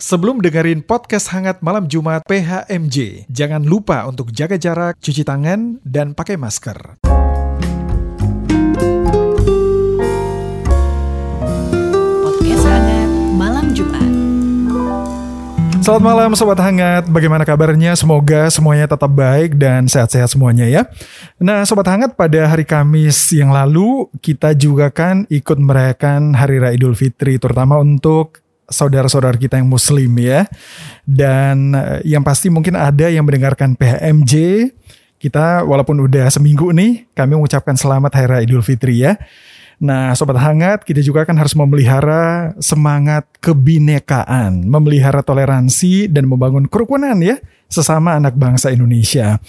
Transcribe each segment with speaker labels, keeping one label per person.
Speaker 1: Sebelum dengerin podcast hangat malam Jumat PHMJ, jangan lupa untuk jaga jarak, cuci tangan, dan pakai masker.
Speaker 2: Podcast hangat malam Jumat.
Speaker 1: Selamat malam Sobat Hangat, bagaimana kabarnya? Semoga semuanya tetap baik dan sehat-sehat semuanya ya. Nah Sobat Hangat pada hari Kamis yang lalu kita juga kan ikut merayakan Hari Raya Idul Fitri terutama untuk saudara-saudara kita yang muslim ya. Dan eh, yang pasti mungkin ada yang mendengarkan PHMJ, kita walaupun udah seminggu nih, kami mengucapkan selamat Hari Raya Idul Fitri ya. Nah, sobat hangat, kita juga kan harus memelihara semangat kebinekaan, memelihara toleransi dan membangun kerukunan ya sesama anak bangsa Indonesia.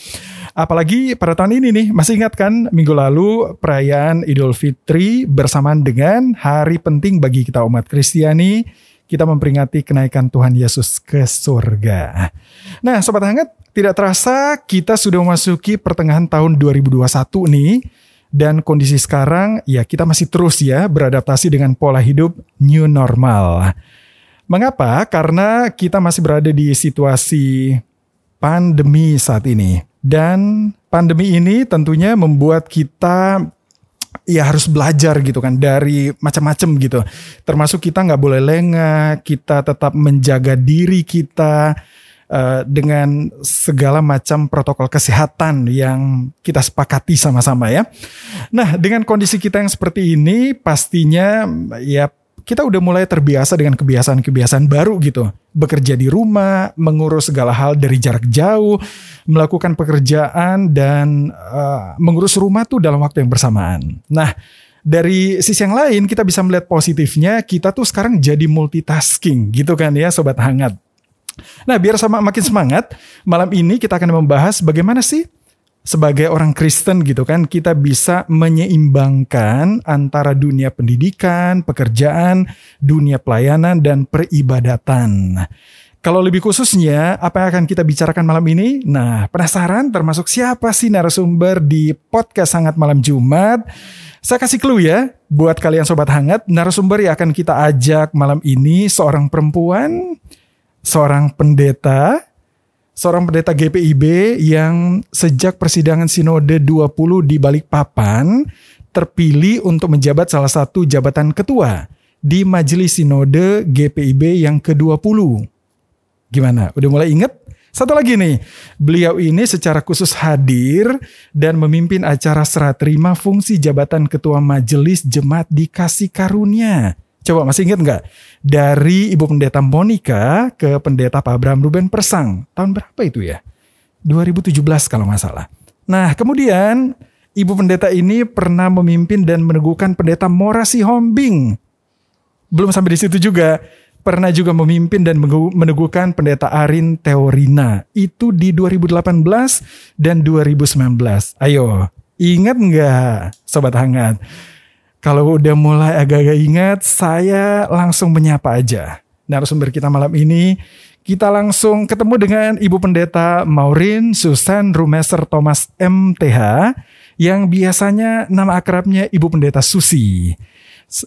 Speaker 1: Apalagi pada tahun ini nih, masih ingat kan minggu lalu perayaan Idul Fitri bersamaan dengan hari penting bagi kita umat Kristiani, kita memperingati kenaikan Tuhan Yesus ke surga. Nah, sobat hangat, tidak terasa kita sudah memasuki pertengahan tahun 2021 nih dan kondisi sekarang ya kita masih terus ya beradaptasi dengan pola hidup new normal. Mengapa? Karena kita masih berada di situasi pandemi saat ini. Dan pandemi ini tentunya membuat kita ya harus belajar gitu kan dari macam-macam gitu. Termasuk kita nggak boleh lengah, kita tetap menjaga diri kita, uh, dengan segala macam protokol kesehatan yang kita sepakati sama-sama ya. Nah, dengan kondisi kita yang seperti ini pastinya ya kita udah mulai terbiasa dengan kebiasaan-kebiasaan baru gitu. Bekerja di rumah, mengurus segala hal dari jarak jauh, melakukan pekerjaan dan uh, mengurus rumah tuh dalam waktu yang bersamaan. Nah, dari sisi yang lain kita bisa melihat positifnya kita tuh sekarang jadi multitasking gitu kan ya sobat hangat. Nah, biar sama makin semangat, malam ini kita akan membahas bagaimana sih sebagai orang Kristen gitu kan kita bisa menyeimbangkan antara dunia pendidikan, pekerjaan, dunia pelayanan dan peribadatan. Kalau lebih khususnya, apa yang akan kita bicarakan malam ini? Nah, penasaran termasuk siapa sih narasumber di podcast Hangat Malam Jumat? Saya kasih clue ya, buat kalian sobat hangat, narasumber yang akan kita ajak malam ini seorang perempuan seorang pendeta, seorang pendeta GPIB yang sejak persidangan Sinode 20 di Balikpapan terpilih untuk menjabat salah satu jabatan ketua di Majelis Sinode GPIB yang ke-20. Gimana? Udah mulai inget? Satu lagi nih, beliau ini secara khusus hadir dan memimpin acara serah terima fungsi jabatan ketua majelis jemaat di Kasih Karunia Coba masih ingat nggak? Dari Ibu Pendeta Monica ke Pendeta Pak Abraham Ruben Persang. Tahun berapa itu ya? 2017 kalau nggak salah. Nah kemudian Ibu Pendeta ini pernah memimpin dan meneguhkan Pendeta Morasi Hombing. Belum sampai di situ juga. Pernah juga memimpin dan meneguhkan Pendeta Arin Teorina. Itu di 2018 dan 2019. Ayo, ingat nggak Sobat Hangat? Kalau udah mulai agak-agak ingat, saya langsung menyapa aja. Narasumber kita malam ini, kita langsung ketemu dengan Ibu Pendeta Maureen Susan Rumeser Thomas MTH, yang biasanya nama akrabnya Ibu Pendeta Susi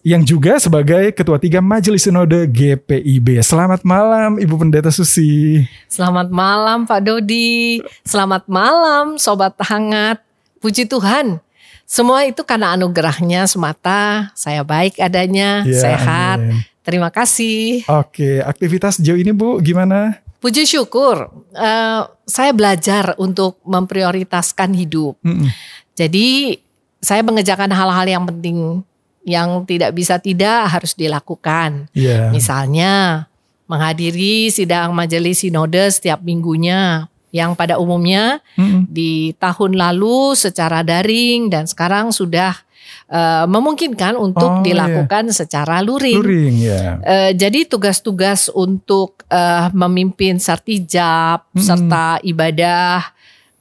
Speaker 1: yang juga sebagai Ketua Tiga Majelis Sinode GPIB. Selamat malam Ibu Pendeta Susi.
Speaker 2: Selamat malam Pak Dodi. Selamat malam Sobat Hangat. Puji Tuhan semua itu karena anugerahnya semata. Saya baik adanya, ya, sehat. Amin. Terima kasih.
Speaker 1: Oke, aktivitas jauh ini Bu gimana?
Speaker 2: Puji syukur, uh, saya belajar untuk memprioritaskan hidup. Mm -mm. Jadi saya mengerjakan hal-hal yang penting yang tidak bisa tidak harus dilakukan. Yeah. Misalnya menghadiri sidang majelis sinode setiap minggunya, yang pada umumnya hmm. di tahun lalu secara daring dan sekarang sudah uh, memungkinkan untuk oh, iya. dilakukan yeah. secara luring.
Speaker 1: luring yeah.
Speaker 2: uh, jadi tugas-tugas untuk uh, memimpin sartijab hmm. serta ibadah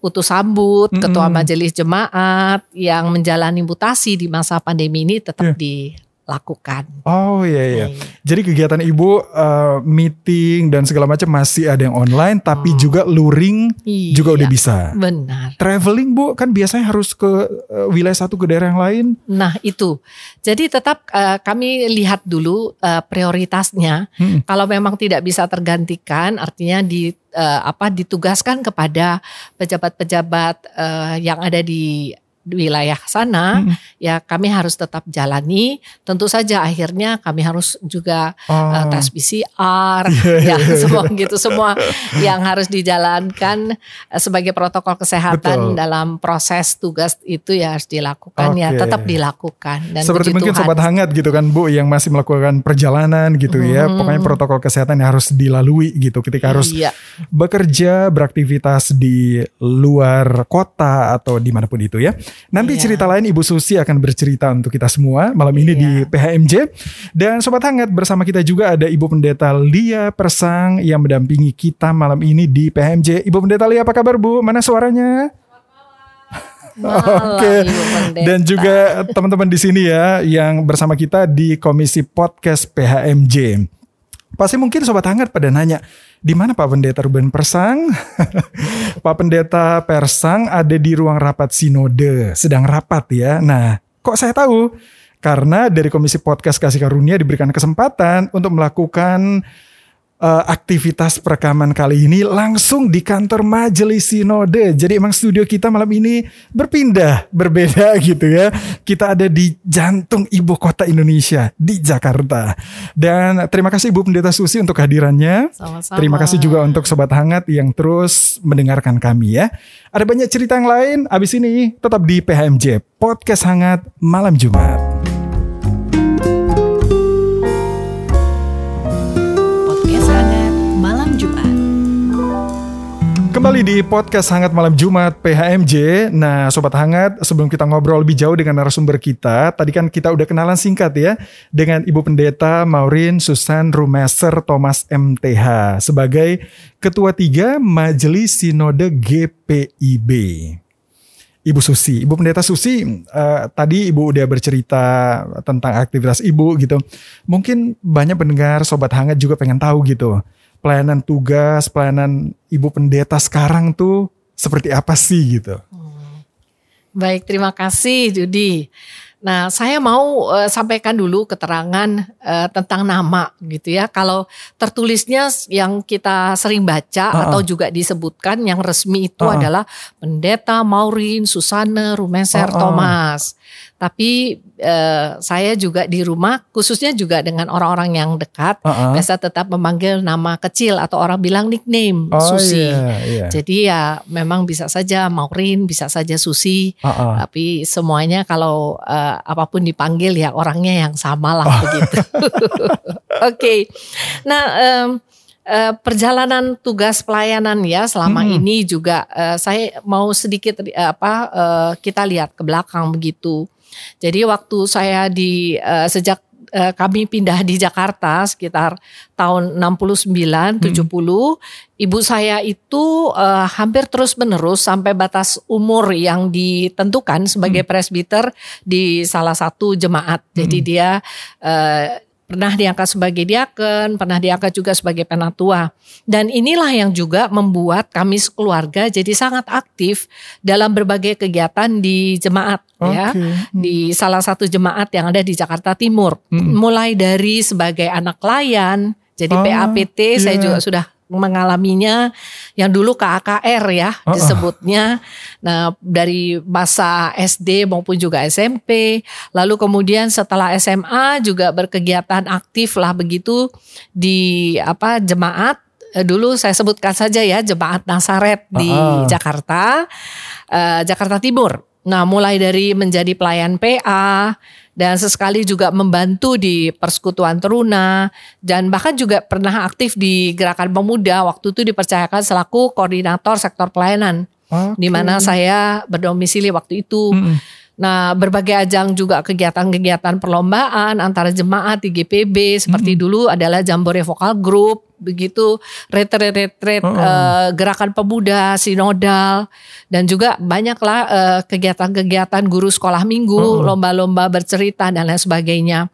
Speaker 2: utus sambut hmm. ketua majelis jemaat yang menjalani mutasi di masa pandemi ini tetap yeah. di lakukan.
Speaker 1: Oh iya iya. Jadi kegiatan ibu uh, meeting dan segala macam masih ada yang online, tapi oh. juga luring iya, juga udah bisa.
Speaker 2: Benar.
Speaker 1: Traveling bu kan biasanya harus ke uh, wilayah satu ke daerah yang lain.
Speaker 2: Nah itu. Jadi tetap uh, kami lihat dulu uh, prioritasnya. Hmm. Kalau memang tidak bisa tergantikan, artinya di uh, apa ditugaskan kepada pejabat-pejabat uh, yang ada di wilayah sana hmm. ya kami harus tetap jalani tentu saja akhirnya kami harus juga oh. uh, tes PCR yeah, ya yeah, semua gitu semua yang harus dijalankan uh, sebagai protokol kesehatan Betul. dalam proses tugas itu ya harus dilakukan okay. ya tetap dilakukan
Speaker 1: dan seperti mungkin Tuhan. sobat hangat gitu kan Bu yang masih melakukan perjalanan gitu hmm. ya pokoknya protokol kesehatan yang harus dilalui gitu ketika harus iya. bekerja beraktivitas di luar kota atau di mana pun itu ya Nanti yeah. cerita lain Ibu Susi akan bercerita untuk kita semua malam ini yeah. di iya. PHMJ. Dan Sobat Hangat bersama kita juga ada Ibu Pendeta Lia Persang yang mendampingi kita malam ini di PHMJ. Ibu Pendeta Lia apa kabar Bu? Mana suaranya?
Speaker 2: Oke. Okay.
Speaker 1: Dan juga teman-teman di sini ya yang bersama kita di Komisi Podcast PHMJ. Pasti mungkin sobat hangat pada nanya, di mana Pak Pendeta Ruben Persang? Pak Pendeta Persang ada di ruang rapat sinode, sedang rapat ya. Nah, kok saya tahu? Karena dari Komisi Podcast Kasih Karunia diberikan kesempatan untuk melakukan uh, aktivitas perekaman kali ini langsung di kantor Majelis Sinode. Jadi emang studio kita malam ini berpindah, berbeda gitu ya. Kita ada di jantung ibu kota Indonesia di Jakarta. Dan terima kasih Ibu Pendeta Susi untuk kehadirannya.
Speaker 2: Sama-sama.
Speaker 1: Terima kasih juga untuk sobat hangat yang terus mendengarkan kami ya. Ada banyak cerita yang lain. Abis ini tetap di PHMJ Podcast Hangat Malam Jumat. Kembali di podcast Hangat Malam Jumat PHMJ. Nah, Sobat Hangat, sebelum kita ngobrol lebih jauh dengan narasumber kita, tadi kan kita udah kenalan singkat ya dengan Ibu Pendeta Maureen Susan Rumeser Thomas MTH sebagai Ketua Tiga Majelis Sinode GPIB. Ibu Susi, Ibu Pendeta Susi, uh, tadi Ibu udah bercerita tentang aktivitas Ibu gitu. Mungkin banyak pendengar Sobat Hangat juga pengen tahu gitu pelayanan tugas, pelayanan ibu pendeta sekarang tuh seperti apa sih gitu? Hmm.
Speaker 2: Baik, terima kasih Judi. Nah, saya mau uh, sampaikan dulu keterangan uh, tentang nama gitu ya. Kalau tertulisnya yang kita sering baca uh -uh. atau juga disebutkan yang resmi itu uh -uh. adalah Pendeta Maureen Susana Rumeser uh -uh. Thomas. Tapi uh, saya juga di rumah khususnya juga dengan orang-orang yang dekat uh -uh. biasa tetap memanggil nama kecil atau orang bilang nickname oh, Susi. Yeah, yeah. Jadi ya memang bisa saja Maureen, bisa saja Susi. Uh -uh. Tapi semuanya kalau uh, apa pun dipanggil ya orangnya yang sama lah oh. begitu. Oke. okay. Nah, um, Uh, perjalanan tugas pelayanan ya selama hmm. ini juga uh, saya mau sedikit uh, apa uh, kita lihat ke belakang begitu. Jadi waktu saya di uh, sejak uh, kami pindah di Jakarta sekitar tahun 69 70 hmm. ibu saya itu uh, hampir terus-menerus sampai batas umur yang ditentukan sebagai hmm. presbiter di salah satu jemaat. Jadi hmm. dia uh, pernah diangkat sebagai diaken, pernah diangkat juga sebagai penatua. Dan inilah yang juga membuat kami sekeluarga jadi sangat aktif dalam berbagai kegiatan di jemaat okay. ya. Di salah satu jemaat yang ada di Jakarta Timur. Hmm. Mulai dari sebagai anak layan, jadi oh, PAPT yeah. saya juga sudah mengalaminya yang dulu KAKR ya uh-uh. disebutnya. Nah, dari masa SD maupun juga SMP, lalu kemudian setelah SMA juga berkegiatan aktif lah begitu di apa jemaat eh, dulu saya sebutkan saja ya jemaat Nasaret di uh-uh. Jakarta, uh, Jakarta Timur. Nah, mulai dari menjadi pelayan PA, dan sesekali juga membantu di persekutuan teruna dan bahkan juga pernah aktif di gerakan pemuda waktu itu dipercayakan selaku koordinator sektor pelayanan okay. di mana saya berdomisili waktu itu. -hmm. Nah, berbagai ajang juga kegiatan-kegiatan perlombaan antara jemaat di GPB seperti -hmm. dulu adalah Jambore Vokal Group begitu. Retret-retret uh, uh, gerakan pemuda sinodal. Dan juga banyaklah uh, kegiatan-kegiatan guru sekolah minggu, lomba-lomba bercerita dan lain sebagainya.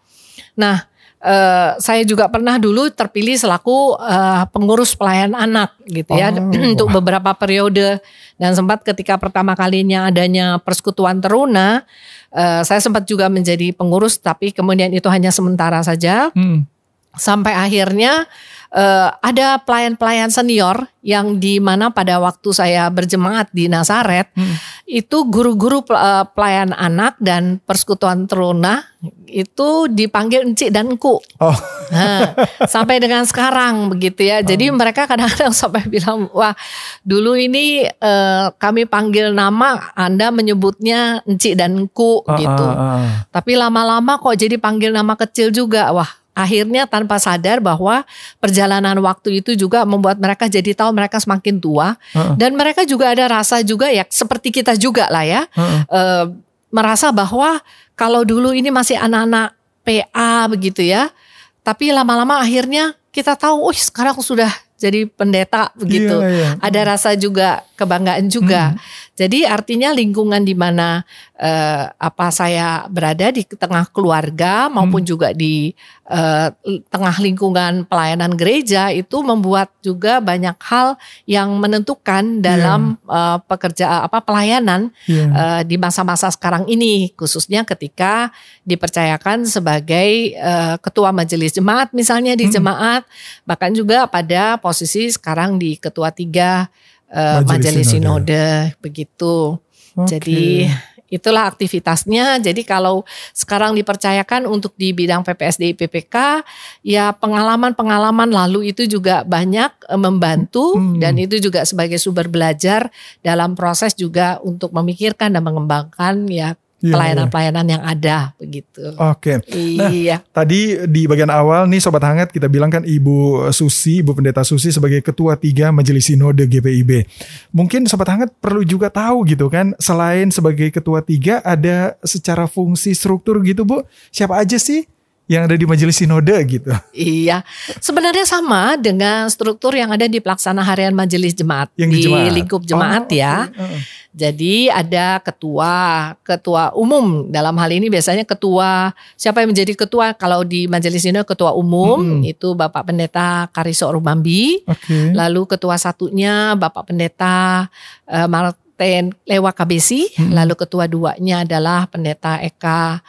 Speaker 2: Nah, uh, saya juga pernah dulu terpilih selaku uh, pengurus pelayan anak gitu ya
Speaker 1: Oh,
Speaker 2: untuk beberapa periode. Dan sempat ketika pertama kalinya adanya persekutuan teruna uh, saya sempat juga menjadi pengurus tapi kemudian itu hanya sementara saja.
Speaker 1: Hmm.
Speaker 2: sampai akhirnya eh, ada pelayan-pelayan senior yang di mana pada waktu saya berjemaat di Nazaret
Speaker 1: Hmm.
Speaker 2: itu guru-guru eh, pelayan anak dan persekutuan teruna itu dipanggil encik dan enku.
Speaker 1: Oh,
Speaker 2: Nah, sampai dengan sekarang begitu ya. Jadi mereka kadang-kadang sampai bilang, wah dulu ini eh, kami panggil nama, Anda menyebutnya encik dan enku
Speaker 1: ah,
Speaker 2: gitu.
Speaker 1: ah, ah.
Speaker 2: Tapi lama-lama kok jadi panggil nama kecil juga. Wah, akhirnya tanpa sadar bahwa perjalanan waktu itu juga membuat mereka jadi tahu mereka semakin tua
Speaker 1: Heeh.
Speaker 2: dan mereka juga ada rasa juga ya seperti kita juga lah ya.
Speaker 1: Heeh.
Speaker 2: eh, merasa bahwa kalau dulu ini masih anak-anak PA begitu ya. Tapi lama-lama akhirnya kita tahu, oh sekarang sudah jadi pendeta begitu.
Speaker 1: Iya, iya.
Speaker 2: Ada rasa juga kebanggaan juga. Jadi artinya lingkungan di mana eh, apa saya berada di tengah keluarga maupun juga di eh, tengah lingkungan pelayanan gereja itu membuat juga banyak hal yang menentukan dalam eh, pekerja apa pelayanan
Speaker 1: Iya.
Speaker 2: eh, di masa-masa sekarang ini khususnya ketika dipercayakan sebagai eh, ketua majelis jemaat misalnya di
Speaker 1: Mm.
Speaker 2: jemaat bahkan juga pada posisi sekarang di ketua tiga eh,
Speaker 1: Majelis
Speaker 2: majelis,
Speaker 1: Sinode.
Speaker 2: sinode. begitu
Speaker 1: Oke.
Speaker 2: jadi itulah aktivitasnya. Jadi kalau sekarang dipercayakan untuk di bidang PPSD PPK, ya pengalaman-pengalaman lalu itu juga banyak eh, membantu
Speaker 1: Hmm.
Speaker 2: dan itu juga sebagai sumber belajar dalam proses juga untuk memikirkan dan mengembangkan ya pelayanan-pelayanan yang ada begitu.
Speaker 1: iya. Oke. Nah,
Speaker 2: iya.
Speaker 1: Tadi di bagian awal nih Sobat Hangat kita bilang kan Ibu Susi, Ibu Pendeta Susi sebagai Ketua tiga Majelis Sinode GPIB. Mungkin Sobat Hangat perlu juga tahu gitu kan, selain sebagai Ketua tiga ada secara fungsi struktur gitu Bu, siapa aja sih yang ada di Majelis Sinode gitu?
Speaker 2: Iya, sebenarnya sama dengan struktur yang ada di pelaksana harian majelis jemaat
Speaker 1: Yang di
Speaker 2: di
Speaker 1: jemaat.
Speaker 2: lingkup jemaat
Speaker 1: Oh,
Speaker 2: ya.
Speaker 1: oke. Heeh.
Speaker 2: Jadi ada ketua, ketua umum dalam hal ini biasanya ketua siapa yang menjadi ketua kalau di majelis ini ketua umum
Speaker 1: Mm-mm.
Speaker 2: itu Bapak Pendeta Kariso Rumambi,
Speaker 1: Oke.
Speaker 2: lalu ketua satunya Bapak Pendeta eh, Martin Lewa Kabesi,
Speaker 1: Mm-mm.
Speaker 2: lalu ketua duanya adalah Pendeta Eka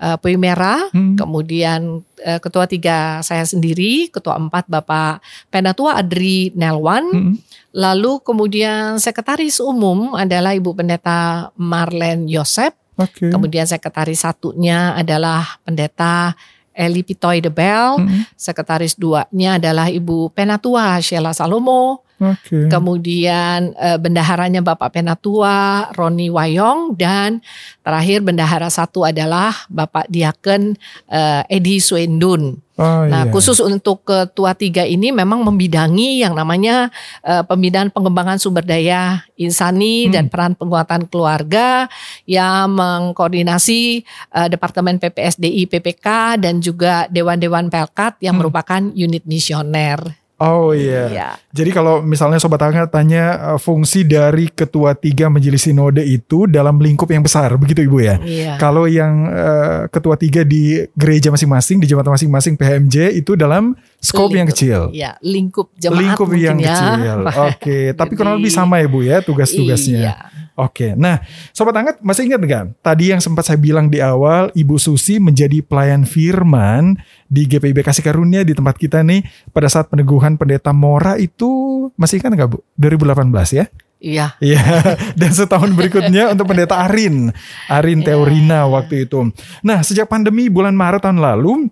Speaker 2: eh, Puimera,
Speaker 1: Hmm.
Speaker 2: kemudian eh, ketua tiga saya sendiri, ketua empat Bapak Penatua Adri Nelwan,
Speaker 1: Mm-mm.
Speaker 2: Lalu kemudian sekretaris umum adalah Ibu Pendeta Marlen Yosep.
Speaker 1: Oke.
Speaker 2: Kemudian sekretaris satunya adalah Pendeta Eli Pitoy de Bell.
Speaker 1: Mm-mm.
Speaker 2: Sekretaris duanya adalah Ibu Penatua Sheila Salomo.
Speaker 1: Oke.
Speaker 2: Kemudian eh, bendaharanya Bapak Penatua Roni Wayong dan terakhir bendahara satu adalah Bapak Diaken eh, Edi Swendun.
Speaker 1: Oh,
Speaker 2: Nah,
Speaker 1: iya.
Speaker 2: khusus untuk ketua tiga ini memang membidangi yang namanya eh, pembinaan pengembangan sumber daya insani
Speaker 1: Hmm.
Speaker 2: dan peran penguatan keluarga yang mengkoordinasi eh, Departemen PPSDI PPK dan juga dewan-dewan Pelkat yang
Speaker 1: Hmm.
Speaker 2: merupakan unit misioner.
Speaker 1: Oh iya.
Speaker 2: Ya.
Speaker 1: Jadi kalau misalnya Sobat Hangat tanya uh, fungsi dari Ketua tiga Majelis Sinode itu dalam lingkup yang besar, begitu Ibu ya?
Speaker 2: Iya.
Speaker 1: Kalau yang uh, Ketua tiga di gereja masing-masing, di jemaat masing-masing PHMJ itu dalam skop yang kecil.
Speaker 2: Ya, lingkup jemaat
Speaker 1: lingkup yang
Speaker 2: ya.
Speaker 1: kecil. Oke, tapi kurang lebih sama ya Bu ya tugas-tugasnya.
Speaker 2: Iya.
Speaker 1: Oke, nah Sobat Hangat masih ingat kan? Tadi yang sempat saya bilang di awal, Ibu Susi menjadi pelayan firman di GPIB Kasih Karunia di tempat kita nih pada saat peneguhan pendeta Mora itu masih ingat nggak Bu? 2018 ya?
Speaker 2: Iya.
Speaker 1: Iya, dan setahun berikutnya untuk pendeta Arin, Arin
Speaker 2: Iya.
Speaker 1: Teorina waktu itu. Nah, sejak pandemi bulan Maret tahun lalu,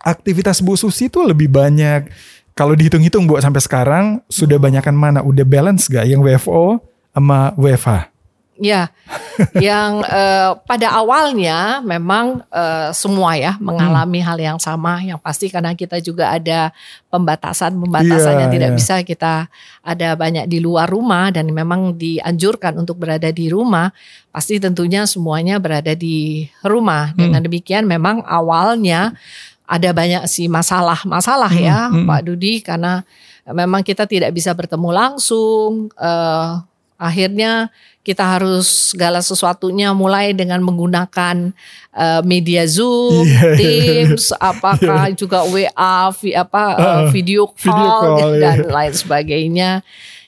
Speaker 1: aktivitas Bu Susi itu lebih banyak. Kalau dihitung-hitung Bu sampai sekarang sudah banyakan mana? Udah balance gak yang WFO sama WFH?
Speaker 2: Ya, yang eh, pada awalnya memang eh, semua ya mengalami hal yang sama. Yang pasti karena kita juga ada pembatasan-pembatasan
Speaker 1: Iya,
Speaker 2: yang tidak
Speaker 1: iya.
Speaker 2: bisa kita ada banyak di luar rumah dan memang dianjurkan untuk berada di rumah. Pasti tentunya semuanya berada di rumah.
Speaker 1: Hmm.
Speaker 2: Dengan demikian memang awalnya ada banyak sih masalah-masalah
Speaker 1: Hmm,
Speaker 2: ya
Speaker 1: hmm.
Speaker 2: Pak Dudi karena memang kita tidak bisa bertemu langsung. eh, akhirnya kita harus segala sesuatunya mulai dengan menggunakan uh, media Zoom, yeah, iya, iya. Teams, yeah. apakah yeah. juga WA, vi, apa uh, video call, video call dan yeah. lain sebagainya.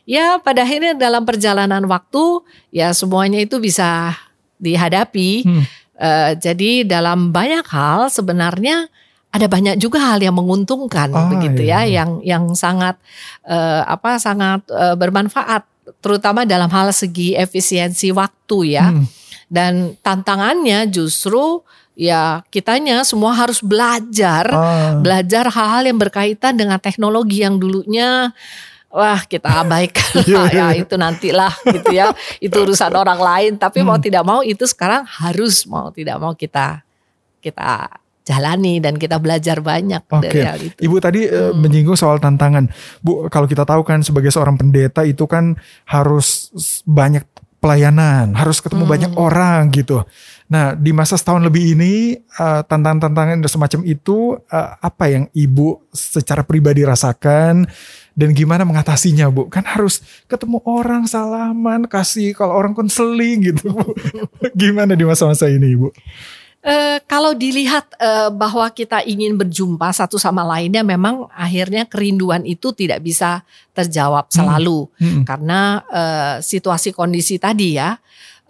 Speaker 2: Ya, pada akhirnya dalam perjalanan waktu ya semuanya itu bisa dihadapi. Hmm. Uh, jadi dalam banyak hal sebenarnya ada banyak juga hal yang menguntungkan oh, begitu ya, iya. ya, yang yang sangat uh, apa sangat uh, bermanfaat, terutama dalam hal segi efisiensi waktu ya. Hmm. Dan tantangannya justru ya kitanya semua harus belajar, oh. belajar hal-hal yang berkaitan dengan teknologi yang dulunya wah kita abaikan iya, ya iya. itu nantilah gitu ya itu urusan orang lain tapi hmm. mau tidak mau itu sekarang harus mau tidak mau kita kita jalani dan kita belajar banyak okay. dari hal itu.
Speaker 1: Ibu tadi eh, hmm. menyinggung soal tantangan. Bu, kalau kita tahu kan sebagai seorang pendeta itu kan harus banyak pelayanan, harus ketemu hmm. banyak orang gitu. Nah, di masa setahun lebih ini uh, tantangan-tantangan semacam itu uh, apa yang Ibu secara pribadi rasakan dan gimana mengatasinya, Bu? Kan harus ketemu orang, salaman, kasih kalau orang konseling gitu. gimana di masa-masa ini, Ibu?
Speaker 2: Uh, kalau dilihat uh, bahwa kita ingin berjumpa satu sama lainnya, memang akhirnya kerinduan itu tidak bisa terjawab hmm. selalu hmm. Hmm. karena uh, situasi kondisi tadi ya.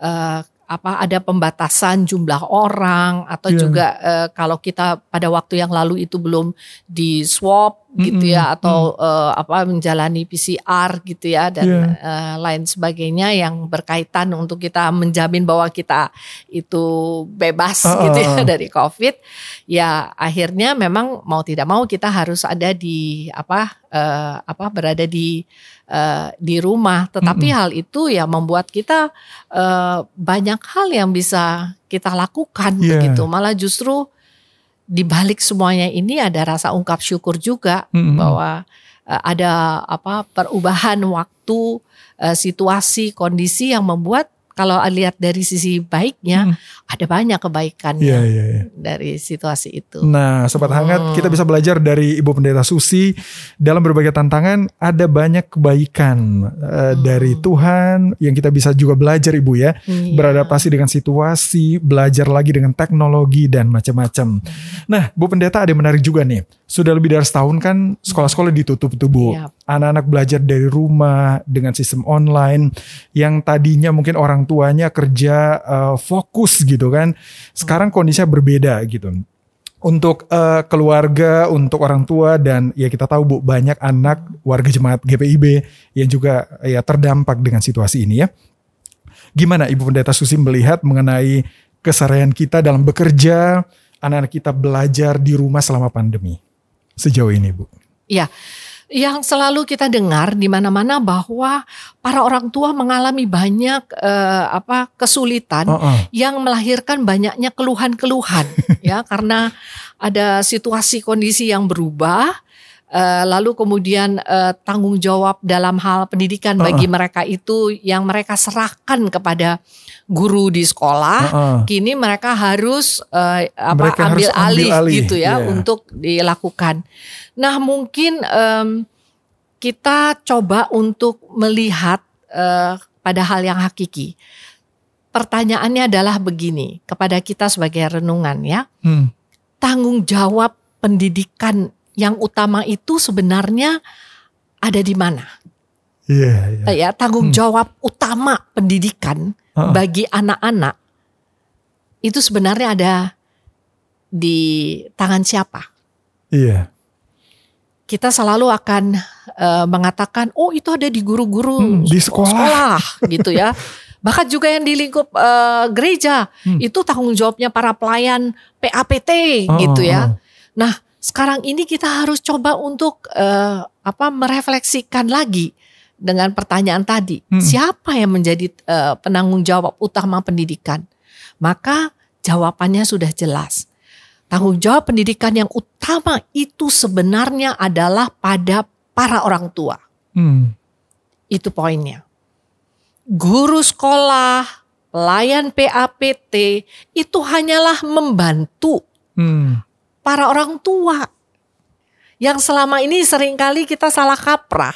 Speaker 2: Uh, apa ada pembatasan jumlah orang atau yeah. juga uh, kalau kita pada waktu yang lalu itu belum di swab mm -hmm. gitu ya atau mm. uh, apa menjalani PCR gitu ya dan yeah. Iya. uh, lain sebagainya yang berkaitan untuk kita menjamin bahwa kita itu bebas uh, gitu ya dari COVID ya akhirnya memang mau tidak mau kita harus ada di apa uh, apa berada di uh, di rumah. Tetapi mm -hmm. hal itu ya membuat kita uh, banyak hal yang bisa kita lakukan yeah. begitu. Malah justru di balik semuanya ini ada rasa ungkap syukur juga mm -hmm. bahwa uh, ada apa perubahan waktu, uh, situasi, kondisi yang membuat kalau lihat dari sisi baiknya hmm. ada banyak kebaikannya yeah, yeah, yeah. dari situasi itu.
Speaker 1: Nah, sobat hmm. hangat kita bisa belajar dari Ibu Pendeta Susi dalam berbagai tantangan ada banyak kebaikan uh, hmm. dari Tuhan yang kita bisa juga belajar Ibu ya. Yeah. Beradaptasi dengan situasi, belajar lagi dengan teknologi dan macam-macam. Hmm. Nah, Bu Pendeta ada yang menarik juga nih. Sudah lebih dari setahun kan sekolah-sekolah ditutup tuh Bu. Yep. Anak-anak belajar dari rumah dengan sistem online yang tadinya mungkin orang tuanya kerja uh, fokus gitu kan. Sekarang kondisinya berbeda gitu. Untuk uh, keluarga, untuk orang tua dan ya kita tahu Bu banyak anak warga jemaat GPIB yang juga ya terdampak dengan situasi ini ya. Gimana Ibu Pendeta Susi melihat mengenai keseharian kita dalam bekerja, anak-anak kita belajar di rumah selama pandemi sejauh ini Bu?
Speaker 2: Iya yang selalu kita dengar di mana-mana bahwa para orang tua mengalami banyak uh, apa kesulitan uh -uh. yang melahirkan banyaknya keluhan-keluhan ya karena ada situasi kondisi yang berubah uh, lalu kemudian uh, tanggung jawab dalam hal pendidikan uh -uh. bagi mereka itu yang mereka serahkan kepada guru di sekolah uh -uh. kini mereka harus uh, apa mereka ambil, harus alih, ambil alih gitu ya yeah. untuk dilakukan. Nah mungkin um, kita coba untuk melihat uh, pada hal yang hakiki. Pertanyaannya adalah begini kepada kita sebagai renungan ya, hmm. tanggung jawab pendidikan yang utama itu sebenarnya ada di mana? Yeah, yeah. Ya tanggung hmm. jawab utama pendidikan uh. bagi anak-anak itu sebenarnya ada di tangan siapa?
Speaker 1: Iya. Yeah.
Speaker 2: Kita selalu akan uh, mengatakan, oh itu ada di guru-guru hmm,
Speaker 1: di sekolah, sekolah
Speaker 2: gitu ya. Bahkan juga yang di lingkup uh, gereja hmm. itu tanggung jawabnya para pelayan PAPT oh, gitu ya. Oh. Nah sekarang ini kita harus coba untuk uh, apa merefleksikan lagi dengan pertanyaan tadi, hmm. siapa yang menjadi uh, penanggung jawab utama pendidikan? Maka jawabannya sudah jelas. Tanggung jawab pendidikan yang utama itu sebenarnya adalah pada para orang tua. Hmm. Itu poinnya. Guru sekolah, pelayan PAPT itu hanyalah membantu hmm. Para orang tua. Yang selama ini sering kali kita salah kaprah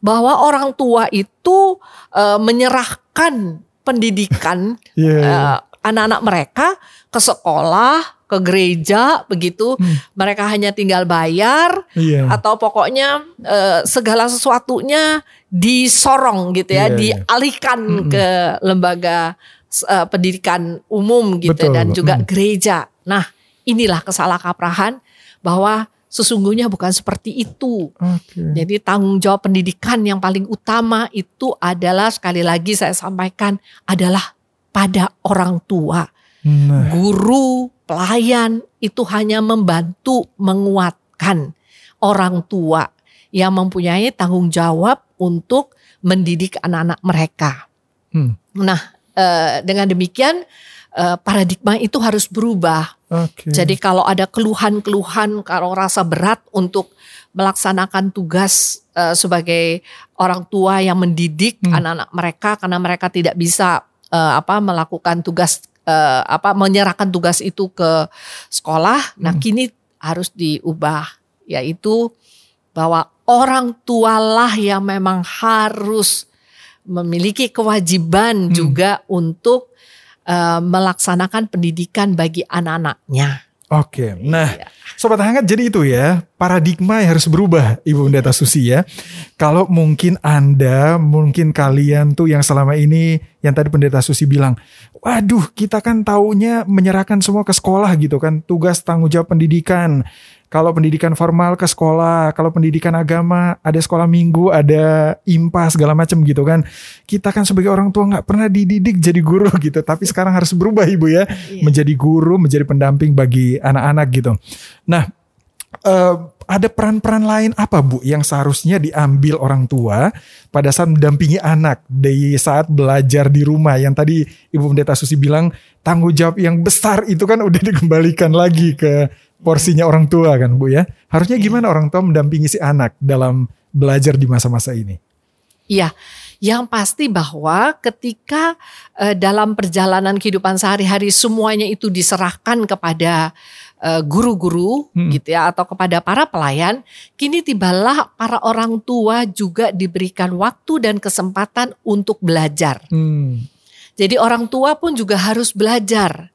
Speaker 2: bahwa orang tua itu e, menyerahkan pendidikan
Speaker 1: Yeah.
Speaker 2: eh, anak-anak mereka ke sekolah, ke gereja, begitu.
Speaker 1: Hmm.
Speaker 2: Mereka hanya tinggal bayar
Speaker 1: Iya.
Speaker 2: atau pokoknya eh, segala sesuatunya disorong gitu ya,
Speaker 1: iya.
Speaker 2: dialihkan
Speaker 1: Mm-mm.
Speaker 2: ke lembaga eh, pendidikan umum gitu
Speaker 1: Betul.
Speaker 2: dan juga
Speaker 1: Mm.
Speaker 2: gereja. Nah, inilah kesalahkaprahan bahwa sesungguhnya bukan seperti itu.
Speaker 1: Oke.
Speaker 2: Jadi tanggung jawab pendidikan yang paling utama itu adalah sekali lagi saya sampaikan adalah pada orang tua.
Speaker 1: Nah,
Speaker 2: Guru, pelayan itu hanya membantu menguatkan orang tua yang mempunyai tanggung jawab untuk mendidik anak-anak mereka.
Speaker 1: Hmm.
Speaker 2: Nah, eh, dengan demikian eh, paradigma itu harus berubah.
Speaker 1: Oke.
Speaker 2: Jadi kalau ada keluhan-keluhan, kalau rasa berat untuk melaksanakan tugas eh, sebagai orang tua yang mendidik
Speaker 1: Hmm.
Speaker 2: anak-anak mereka karena mereka tidak bisa eh, apa melakukan tugas eh, apa menyerahkan tugas itu ke sekolah. Nah,
Speaker 1: Hmm.
Speaker 2: kini harus diubah yaitu bahwa orang tualah yang memang harus memiliki kewajiban
Speaker 1: Hmm.
Speaker 2: juga untuk eh, melaksanakan pendidikan bagi anak-anaknya.
Speaker 1: Oke. Nah,
Speaker 2: Iya.
Speaker 1: Sobat Hangat jadi itu ya paradigma yang harus berubah Ibu Pendeta Susi ya. Kalau mungkin Anda, mungkin kalian tuh yang selama ini yang tadi Pendeta Susi bilang, waduh kita kan taunya menyerahkan semua ke sekolah gitu kan, tugas tanggung jawab pendidikan. Kalau pendidikan formal ke sekolah, kalau pendidikan agama ada sekolah minggu, ada IMPA segala macam gitu kan. Kita kan sebagai orang tua nggak pernah dididik jadi guru gitu, tapi sekarang harus berubah Ibu ya
Speaker 2: Iya.
Speaker 1: menjadi guru, menjadi pendamping bagi anak-anak gitu. Nah, eh, ada peran-peran lain apa Bu yang seharusnya diambil orang tua pada saat mendampingi anak di saat belajar di rumah yang tadi Ibu Pendeta Susi bilang tanggung jawab yang besar itu kan udah dikembalikan lagi ke porsinya orang tua kan Bu ya. Harusnya gimana orang tua mendampingi si anak dalam belajar di masa-masa ini?
Speaker 2: Iya, yang pasti bahwa ketika eh, dalam perjalanan kehidupan sehari-hari semuanya itu diserahkan kepada eh, guru-guru
Speaker 1: Hmm.
Speaker 2: gitu ya atau kepada para pelayan, kini tibalah para orang tua juga diberikan waktu dan kesempatan untuk belajar.
Speaker 1: Hmm.
Speaker 2: Jadi orang tua pun juga harus belajar.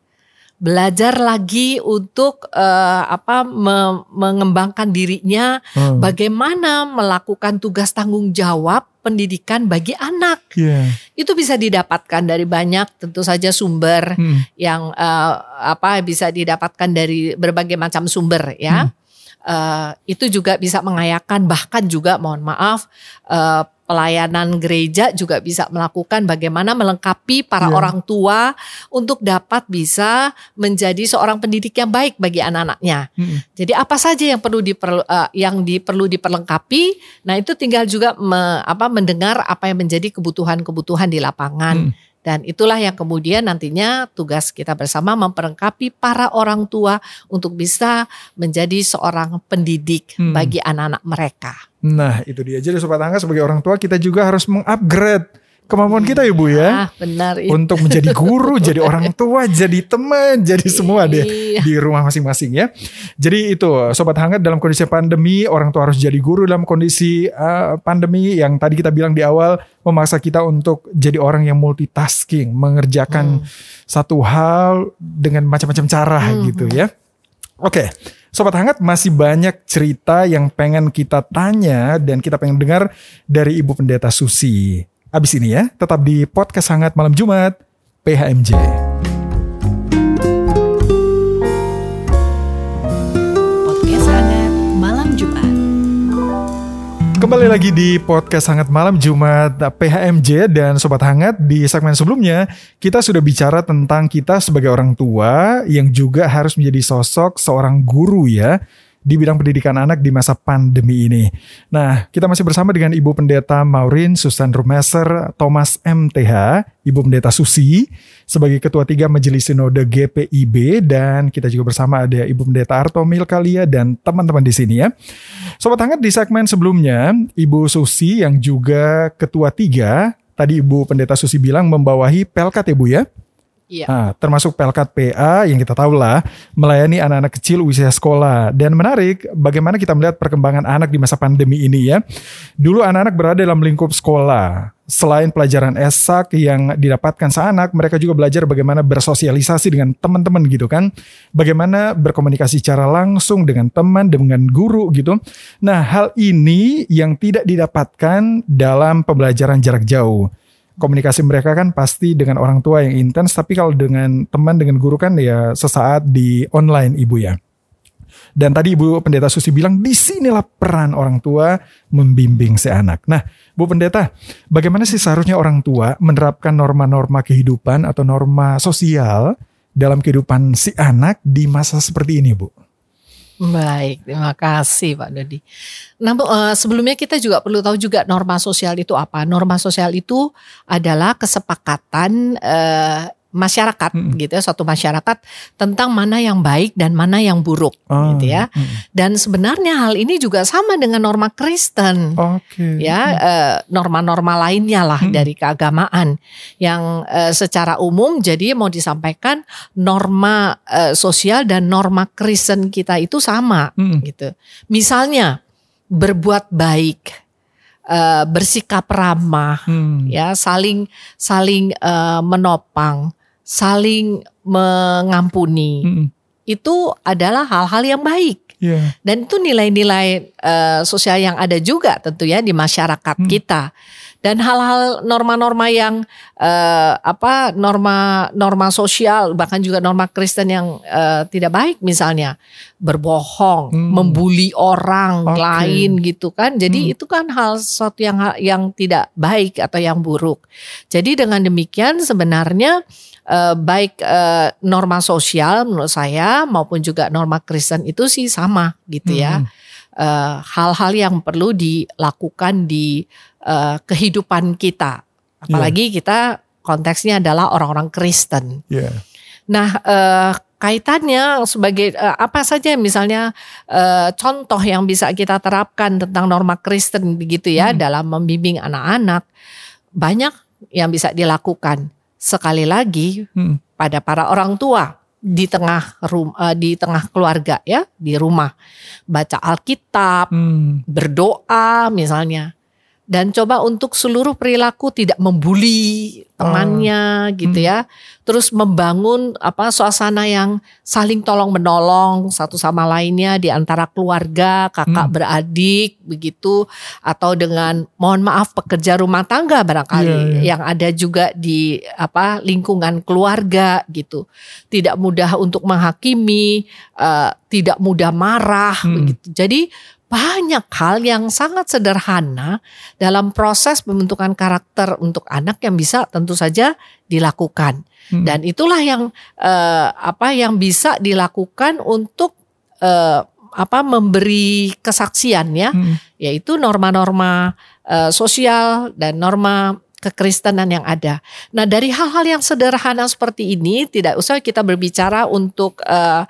Speaker 2: Belajar lagi untuk eh, apa me- mengembangkan dirinya
Speaker 1: Hmm.
Speaker 2: bagaimana melakukan tugas tanggung jawab pendidikan bagi anak.
Speaker 1: Iya.
Speaker 2: Itu bisa didapatkan dari banyak tentu saja sumber
Speaker 1: Hmm.
Speaker 2: yang eh, apa bisa didapatkan dari berbagai macam sumber ya. Eh, itu juga bisa mengayakan bahkan juga mohon maaf eh, pelayanan gereja juga bisa melakukan bagaimana melengkapi para
Speaker 1: Iya.
Speaker 2: orang tua untuk dapat bisa menjadi seorang pendidik yang baik bagi anak-anaknya.
Speaker 1: Hmm.
Speaker 2: Jadi apa saja yang perlu diperlu eh, yang diperlu diperlengkapi, nah itu tinggal juga me- apa mendengar apa yang menjadi kebutuhan-kebutuhan di lapangan.
Speaker 1: Hmm.
Speaker 2: Dan itulah yang kemudian nantinya tugas kita bersama memperlengkapi para orang tua untuk bisa menjadi seorang pendidik
Speaker 1: Hmm.
Speaker 2: bagi anak-anak mereka.
Speaker 1: Nah itu dia. Jadi Sobat Angga sebagai orang tua kita juga harus mengupgrade kemampuan kita ya Bu ya.
Speaker 2: Ah, benar itu.
Speaker 1: Untuk menjadi guru, jadi orang tua, jadi teman, jadi semua deh
Speaker 2: Iya.
Speaker 1: di rumah masing-masing ya. Jadi itu Sobat Hangat dalam kondisi pandemi orang tua harus jadi guru dalam kondisi uh, pandemi yang tadi kita bilang di awal memaksa kita untuk jadi orang yang multitasking, mengerjakan satu hal dengan macam-macam cara
Speaker 2: Hmm.
Speaker 1: gitu ya. Oke, Sobat Hangat masih banyak cerita yang pengen kita tanya dan kita pengen dengar dari Ibu Pendeta Susi. Abis ini ya, tetap di Podcast Hangat Malam Jumat, PHMJ.
Speaker 2: Podcast hangat malam Jumat.
Speaker 1: Kembali lagi di Podcast Hangat Malam Jumat PHMJ dan Sobat Hangat di segmen sebelumnya kita sudah bicara tentang kita sebagai orang tua yang juga harus menjadi sosok seorang guru ya di bidang pendidikan anak di masa pandemi ini. Nah, kita masih bersama dengan Ibu Pendeta Maureen Susan Rumeser Thomas MTH, Ibu Pendeta Susi sebagai Ketua Tiga Majelis Sinode GPIB dan kita juga bersama ada Ibu Pendeta Arto Milkalia dan teman-teman di sini ya. Sobat Hangat di segmen sebelumnya, Ibu Susi yang juga Ketua Tiga, tadi Ibu Pendeta Susi bilang membawahi Pelkat ya Bu ya? Iya. Nah, termasuk Pelkat PA yang kita tahu lah melayani anak-anak kecil usia sekolah. Dan menarik bagaimana kita melihat perkembangan anak di masa pandemi ini ya. Dulu anak-anak berada dalam lingkup sekolah. Selain pelajaran esak yang didapatkan seanak, mereka juga belajar bagaimana bersosialisasi dengan teman-teman gitu kan. Bagaimana berkomunikasi secara langsung dengan teman, dengan guru gitu. Nah, hal ini yang tidak didapatkan dalam pembelajaran jarak jauh komunikasi mereka kan pasti dengan orang tua yang intens, tapi kalau dengan teman dengan guru kan ya sesaat di online ibu ya. Dan tadi Ibu Pendeta Susi bilang di sinilah peran orang tua membimbing si anak. Nah, Bu Pendeta, bagaimana sih seharusnya orang tua menerapkan norma-norma kehidupan atau norma sosial dalam kehidupan si anak di masa seperti ini, Bu?
Speaker 2: Baik, terima kasih Pak Dodi. Nah, uh, sebelumnya kita juga perlu tahu juga norma sosial itu apa. Norma sosial itu adalah kesepakatan uh, masyarakat hmm. gitu ya suatu masyarakat tentang mana yang baik dan mana yang buruk oh, gitu ya hmm. dan sebenarnya hal ini juga sama dengan norma Kristen okay. ya hmm. norma-norma lainnya lah hmm. dari keagamaan yang uh, secara umum jadi mau disampaikan norma uh, sosial dan norma Kristen kita itu sama hmm. gitu misalnya berbuat baik Uh, bersikap ramah, hmm. ya saling saling uh, menopang, saling mengampuni hmm. itu adalah hal-hal yang baik. Yeah. Dan itu nilai-nilai uh, sosial yang ada juga tentu ya di masyarakat hmm. kita dan hal-hal norma-norma yang uh, apa norma norma sosial bahkan juga norma Kristen yang uh, tidak baik misalnya berbohong, hmm. membuli orang okay. lain gitu kan. Jadi hmm. itu kan hal sesuatu yang yang tidak baik atau yang buruk. Jadi dengan demikian sebenarnya uh, baik uh, norma sosial menurut saya maupun juga norma Kristen itu sih sama gitu ya. Hmm hal-hal uh, yang perlu dilakukan di uh, kehidupan kita. Apalagi yeah. kita konteksnya adalah orang-orang Kristen. Yeah. Nah, uh, kaitannya sebagai uh, apa saja misalnya uh, contoh yang bisa kita terapkan tentang norma Kristen begitu ya hmm. dalam membimbing anak-anak banyak yang bisa dilakukan. Sekali lagi hmm. pada para orang tua di tengah rum, uh, di tengah keluarga ya di rumah baca Alkitab, hmm. berdoa misalnya dan coba untuk seluruh perilaku tidak membuli temannya oh. gitu ya. Terus membangun apa suasana yang saling tolong menolong satu sama lainnya di antara keluarga, kakak hmm. beradik begitu atau dengan mohon maaf pekerja rumah tangga barangkali yeah, yeah. yang ada juga di apa lingkungan keluarga gitu. Tidak mudah untuk menghakimi, uh, tidak mudah marah hmm. begitu. Jadi banyak hal yang sangat sederhana dalam proses pembentukan karakter untuk anak yang bisa tentu saja dilakukan hmm. dan itulah yang uh, apa yang bisa dilakukan untuk uh, apa memberi kesaksian ya hmm. yaitu norma-norma uh, sosial dan norma kekristenan yang ada. Nah dari hal-hal yang sederhana seperti ini tidak usah kita berbicara untuk uh,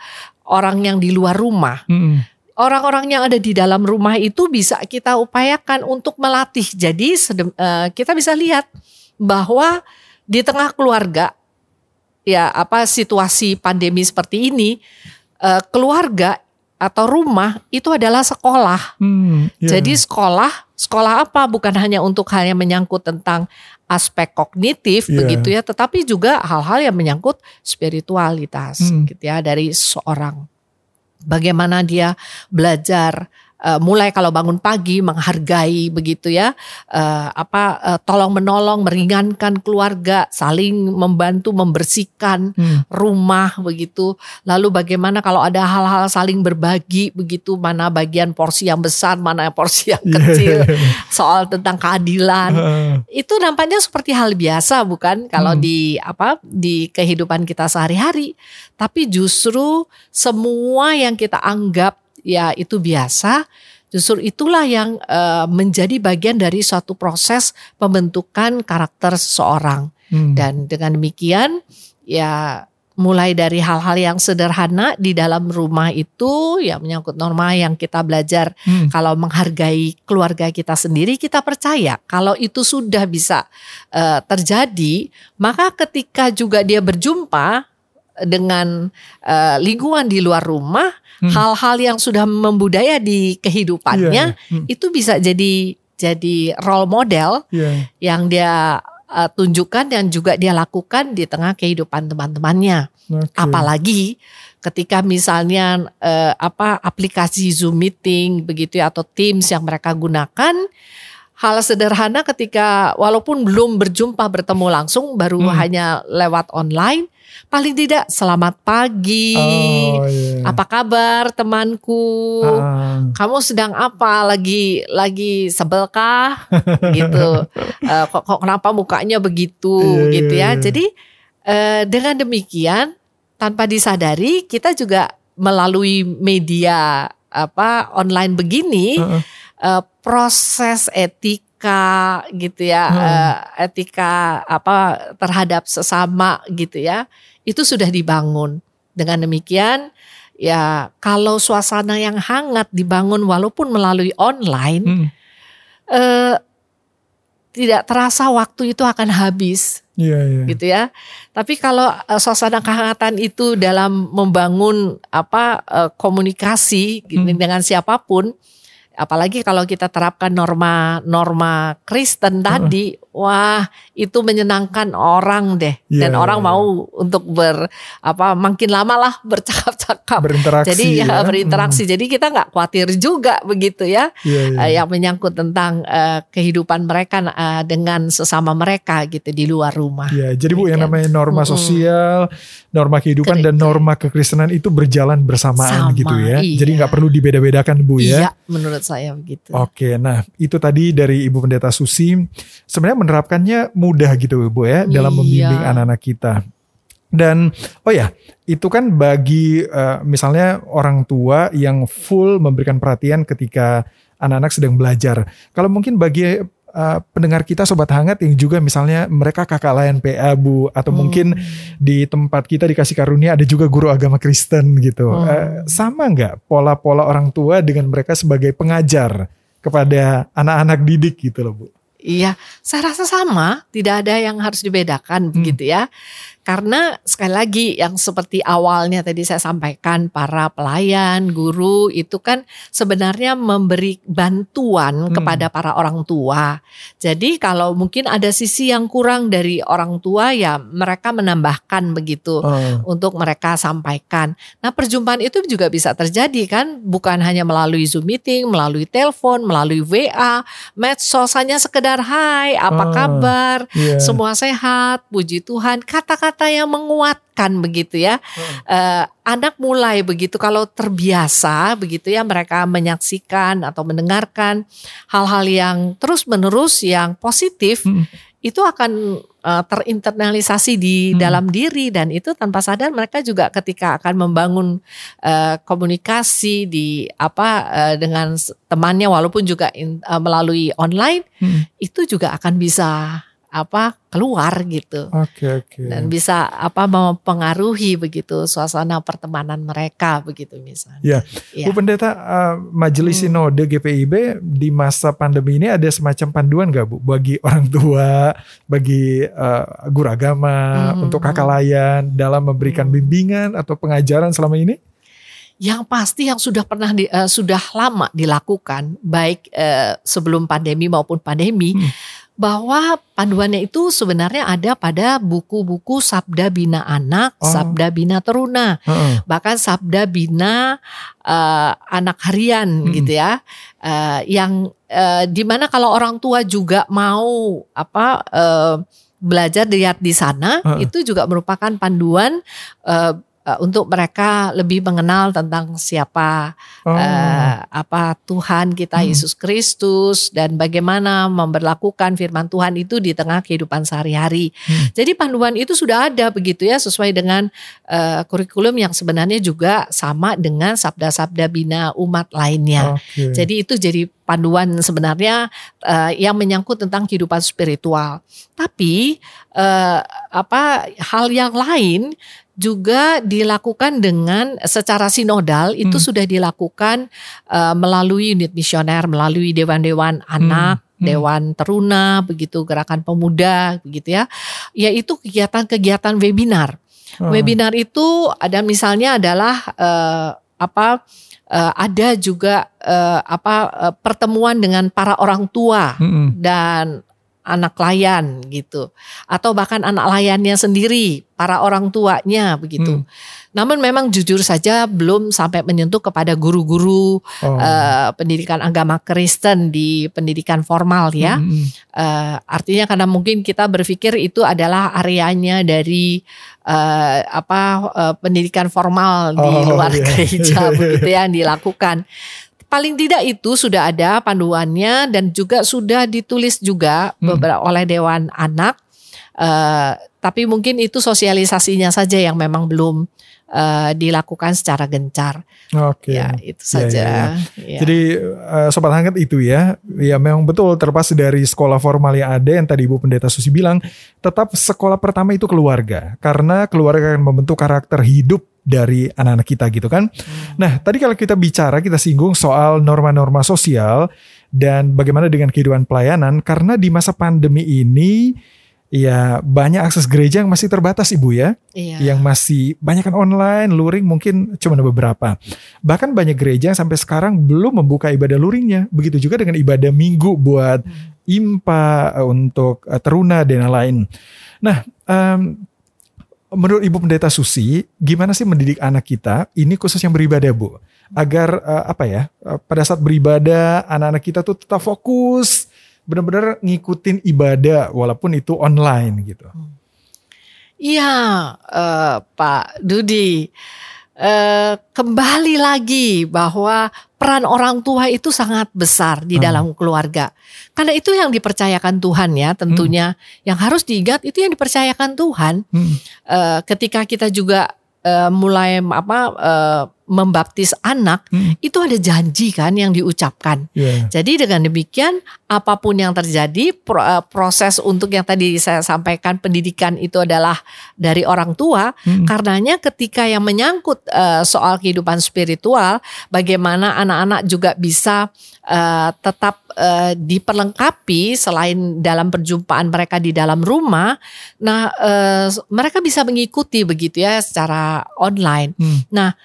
Speaker 2: orang yang di luar rumah. Hmm orang-orang yang ada di dalam rumah itu bisa kita upayakan untuk melatih. Jadi uh, kita bisa lihat bahwa di tengah keluarga ya apa situasi pandemi seperti ini uh, keluarga atau rumah itu adalah sekolah. Hmm, yeah. Jadi sekolah, sekolah apa bukan hanya untuk hal yang menyangkut tentang aspek kognitif yeah. begitu ya, tetapi juga hal-hal yang menyangkut spiritualitas hmm. gitu ya dari seorang bagaimana dia belajar uh, mulai kalau bangun pagi menghargai begitu ya. Uh, apa uh, tolong menolong meringankan keluarga saling membantu membersihkan hmm. rumah begitu. Lalu bagaimana kalau ada hal-hal saling berbagi begitu mana bagian porsi yang besar mana porsi yang kecil. soal tentang keadilan. Itu nampaknya seperti hal biasa bukan? Kalau hmm. di apa di kehidupan kita sehari-hari. Tapi justru semua yang kita anggap ya itu biasa, justru itulah yang uh, menjadi bagian dari suatu proses pembentukan karakter seseorang. Hmm. Dan dengan demikian ya mulai dari hal-hal yang sederhana di dalam rumah itu ya menyangkut norma yang kita belajar hmm. kalau menghargai keluarga kita sendiri kita percaya kalau itu sudah bisa uh, terjadi maka ketika juga dia berjumpa dengan uh, lingkungan di luar rumah hmm. hal-hal hmm. yang sudah membudaya di kehidupannya yeah. hmm. itu bisa jadi jadi role model yeah. yang dia uh, tunjukkan dan juga dia lakukan di tengah kehidupan teman-temannya. Okay. Apalagi ketika misalnya uh, apa aplikasi Zoom meeting begitu ya atau Teams yang mereka gunakan hal sederhana ketika walaupun belum berjumpa bertemu langsung baru hmm. hanya lewat online paling tidak selamat pagi. Oh, yeah. Apa kabar temanku? Uh. Kamu sedang apa? Lagi lagi sebelkah? gitu. Uh, kok, kok kenapa mukanya begitu? Yeah, gitu ya. Yeah. Jadi uh, dengan demikian tanpa disadari kita juga melalui media apa online begini uh -uh. Uh, proses etik etika gitu ya hmm. uh, etika apa terhadap sesama gitu ya itu sudah dibangun dengan demikian ya kalau suasana yang hangat dibangun walaupun melalui online hmm. uh, tidak terasa waktu itu akan habis yeah, yeah. gitu ya tapi kalau uh, suasana kehangatan itu dalam membangun apa uh, komunikasi hmm. dengan siapa pun apalagi kalau kita terapkan norma-norma Kristen tadi. Wah itu menyenangkan orang deh, yeah, dan orang yeah. mau untuk ber apa makin lama lah bercakap-cakap,
Speaker 1: berinteraksi,
Speaker 2: jadi ya, ya berinteraksi. Hmm. Jadi kita nggak khawatir juga begitu ya, yeah, yeah. Uh, yang menyangkut tentang uh, kehidupan mereka uh, dengan sesama mereka gitu di luar rumah.
Speaker 1: Ya, yeah, jadi bu yang namanya norma hmm. sosial, norma kehidupan Keren. dan norma kekristenan itu berjalan bersamaan Sama, gitu ya. Iya. Jadi nggak perlu dibeda-bedakan bu ya. Iya,
Speaker 2: menurut saya begitu.
Speaker 1: Oke, nah itu tadi dari Ibu Pendeta Susi. Sebenarnya menerapkannya mudah gitu Bu ya dalam iya. membimbing anak-anak kita. Dan oh ya, itu kan bagi uh, misalnya orang tua yang full memberikan perhatian ketika anak-anak sedang belajar. Kalau mungkin bagi uh, pendengar kita sobat hangat yang juga misalnya mereka kakak layan PA Bu atau hmm. mungkin di tempat kita dikasih karunia ada juga guru agama Kristen gitu. Hmm. Uh, sama nggak pola-pola orang tua dengan mereka sebagai pengajar kepada anak-anak didik gitu loh Bu?
Speaker 2: Iya, saya rasa sama, tidak ada yang harus dibedakan hmm. begitu ya. Karena sekali lagi yang seperti awalnya tadi saya sampaikan para pelayan, guru itu kan sebenarnya memberi bantuan hmm. kepada para orang tua. Jadi kalau mungkin ada sisi yang kurang dari orang tua ya mereka menambahkan begitu oh. untuk mereka sampaikan. Nah, perjumpaan itu juga bisa terjadi kan bukan hanya melalui Zoom meeting, melalui telepon, melalui WA, medsos hanya sekedar hai, apa oh. kabar? Yeah. Semua sehat, puji Tuhan. Kata-kata kata yang menguatkan begitu ya. Hmm. Uh, anak mulai begitu kalau terbiasa begitu ya mereka menyaksikan atau mendengarkan hal-hal yang terus-menerus yang positif hmm. itu akan uh, terinternalisasi di hmm. dalam diri dan itu tanpa sadar mereka juga ketika akan membangun uh, komunikasi di apa uh, dengan temannya walaupun juga in, uh, melalui online hmm. itu juga akan bisa apa keluar gitu.
Speaker 1: Oke okay, oke. Okay.
Speaker 2: Dan bisa apa mempengaruhi begitu suasana pertemanan mereka begitu misalnya.
Speaker 1: Ya. ya. Bu Pendeta uh, Majelis hmm. Sinode GPIB di masa pandemi ini ada semacam panduan gak Bu bagi orang tua, bagi uh, guru agama hmm. untuk kakak layan dalam memberikan hmm. bimbingan atau pengajaran selama ini?
Speaker 2: Yang pasti yang sudah pernah di, uh, sudah lama dilakukan baik uh, sebelum pandemi maupun pandemi hmm bahwa panduannya itu sebenarnya ada pada buku-buku Sabda Bina Anak, oh. Sabda Bina Teruna, uh-uh. bahkan Sabda Bina uh, Anak Harian hmm. gitu ya, uh, yang uh, di mana kalau orang tua juga mau apa uh, belajar lihat di sana, uh-uh. itu juga merupakan panduan uh, uh, untuk mereka lebih mengenal tentang siapa oh. uh, apa Tuhan kita hmm. Yesus Kristus dan bagaimana memperlakukan firman Tuhan itu di tengah kehidupan sehari-hari. Hmm. Jadi panduan itu sudah ada begitu ya sesuai dengan uh, kurikulum yang sebenarnya juga sama dengan sabda-sabda bina umat lainnya. Okay. Jadi itu jadi panduan sebenarnya uh, yang menyangkut tentang kehidupan spiritual. Tapi uh, apa hal yang lain juga dilakukan dengan secara sinodal itu
Speaker 1: Hmm.
Speaker 2: sudah dilakukan eh, melalui unit misioner, melalui dewan-dewan anak,
Speaker 1: Hmm.
Speaker 2: dewan teruna, begitu gerakan pemuda, begitu ya. Yaitu kegiatan-kegiatan webinar.
Speaker 1: Oh.
Speaker 2: Webinar itu ada misalnya adalah eh, apa eh, ada juga eh, apa eh, pertemuan dengan para orang tua
Speaker 1: Mm-mm.
Speaker 2: dan anak layan gitu atau bahkan anak layannya sendiri para orang tuanya begitu.
Speaker 1: Hmm.
Speaker 2: Namun memang jujur saja belum sampai menyentuh kepada guru-guru
Speaker 1: Oh.
Speaker 2: eh, pendidikan agama Kristen di pendidikan formal ya.
Speaker 1: Mm-mm.
Speaker 2: Eh, artinya karena mungkin kita berpikir itu adalah areanya dari eh, apa eh, pendidikan formal di
Speaker 1: Oh,
Speaker 2: luar
Speaker 1: iya.
Speaker 2: gereja begitu ya, yang dilakukan. Paling tidak itu sudah ada panduannya dan juga sudah ditulis juga
Speaker 1: Hmm.
Speaker 2: beberapa oleh Dewan Anak. Eh, tapi mungkin itu sosialisasinya saja yang memang belum eh, dilakukan secara gencar.
Speaker 1: Oke.
Speaker 2: Ya itu
Speaker 1: Ya,
Speaker 2: saja.
Speaker 1: ya,
Speaker 2: Ya.
Speaker 1: Jadi eh, sobat hangat itu ya, ya memang betul terlepas dari sekolah formal yang ada yang tadi Ibu Pendeta Susi bilang, tetap sekolah pertama itu keluarga karena keluarga akan membentuk karakter hidup dari anak-anak kita gitu kan. Nah, tadi kalau kita bicara kita singgung soal norma-norma sosial dan bagaimana dengan kehidupan pelayanan karena di masa pandemi ini ya banyak akses gereja yang masih terbatas Ibu ya
Speaker 2: Iya.
Speaker 1: yang masih banyak kan online, luring mungkin cuma ada beberapa. Bahkan banyak gereja yang sampai sekarang belum membuka ibadah luringnya. Begitu juga dengan ibadah minggu buat impa eh, untuk eh, teruna dan lain. Nah, em, menurut Ibu Pendeta Susi, gimana sih mendidik anak kita? Ini khusus yang beribadah, Bu. Agar eh, apa ya? eh, pada saat beribadah anak-anak kita tuh tetap fokus benar-benar ngikutin ibadah walaupun itu online gitu.
Speaker 2: Iya, eh, Pak Dudi. Eh, kembali lagi bahwa peran orang tua itu sangat besar di
Speaker 1: Hmm.
Speaker 2: dalam keluarga. Karena itu yang dipercayakan Tuhan ya, tentunya. Yang harus diingat itu yang dipercayakan Tuhan.
Speaker 1: Hmm.
Speaker 2: Eh, ketika kita juga eh, mulai apa eh, membaptis anak,
Speaker 1: Hmm.
Speaker 2: itu ada janji kan yang diucapkan.
Speaker 1: Iya.
Speaker 2: Jadi dengan demikian apa pun yang terjadi pro- eh, proses untuk yang tadi saya sampaikan pendidikan itu adalah dari orang tua.
Speaker 1: Hmm.
Speaker 2: Karenanya ketika yang menyangkut eh, soal kehidupan spiritual, bagaimana anak-anak juga bisa eh, tetap diperlengkapi selain dalam perjumpaan mereka di dalam rumah. Nah mereka bisa mengikuti begitu ya secara online.
Speaker 1: Hmm.
Speaker 2: Nah,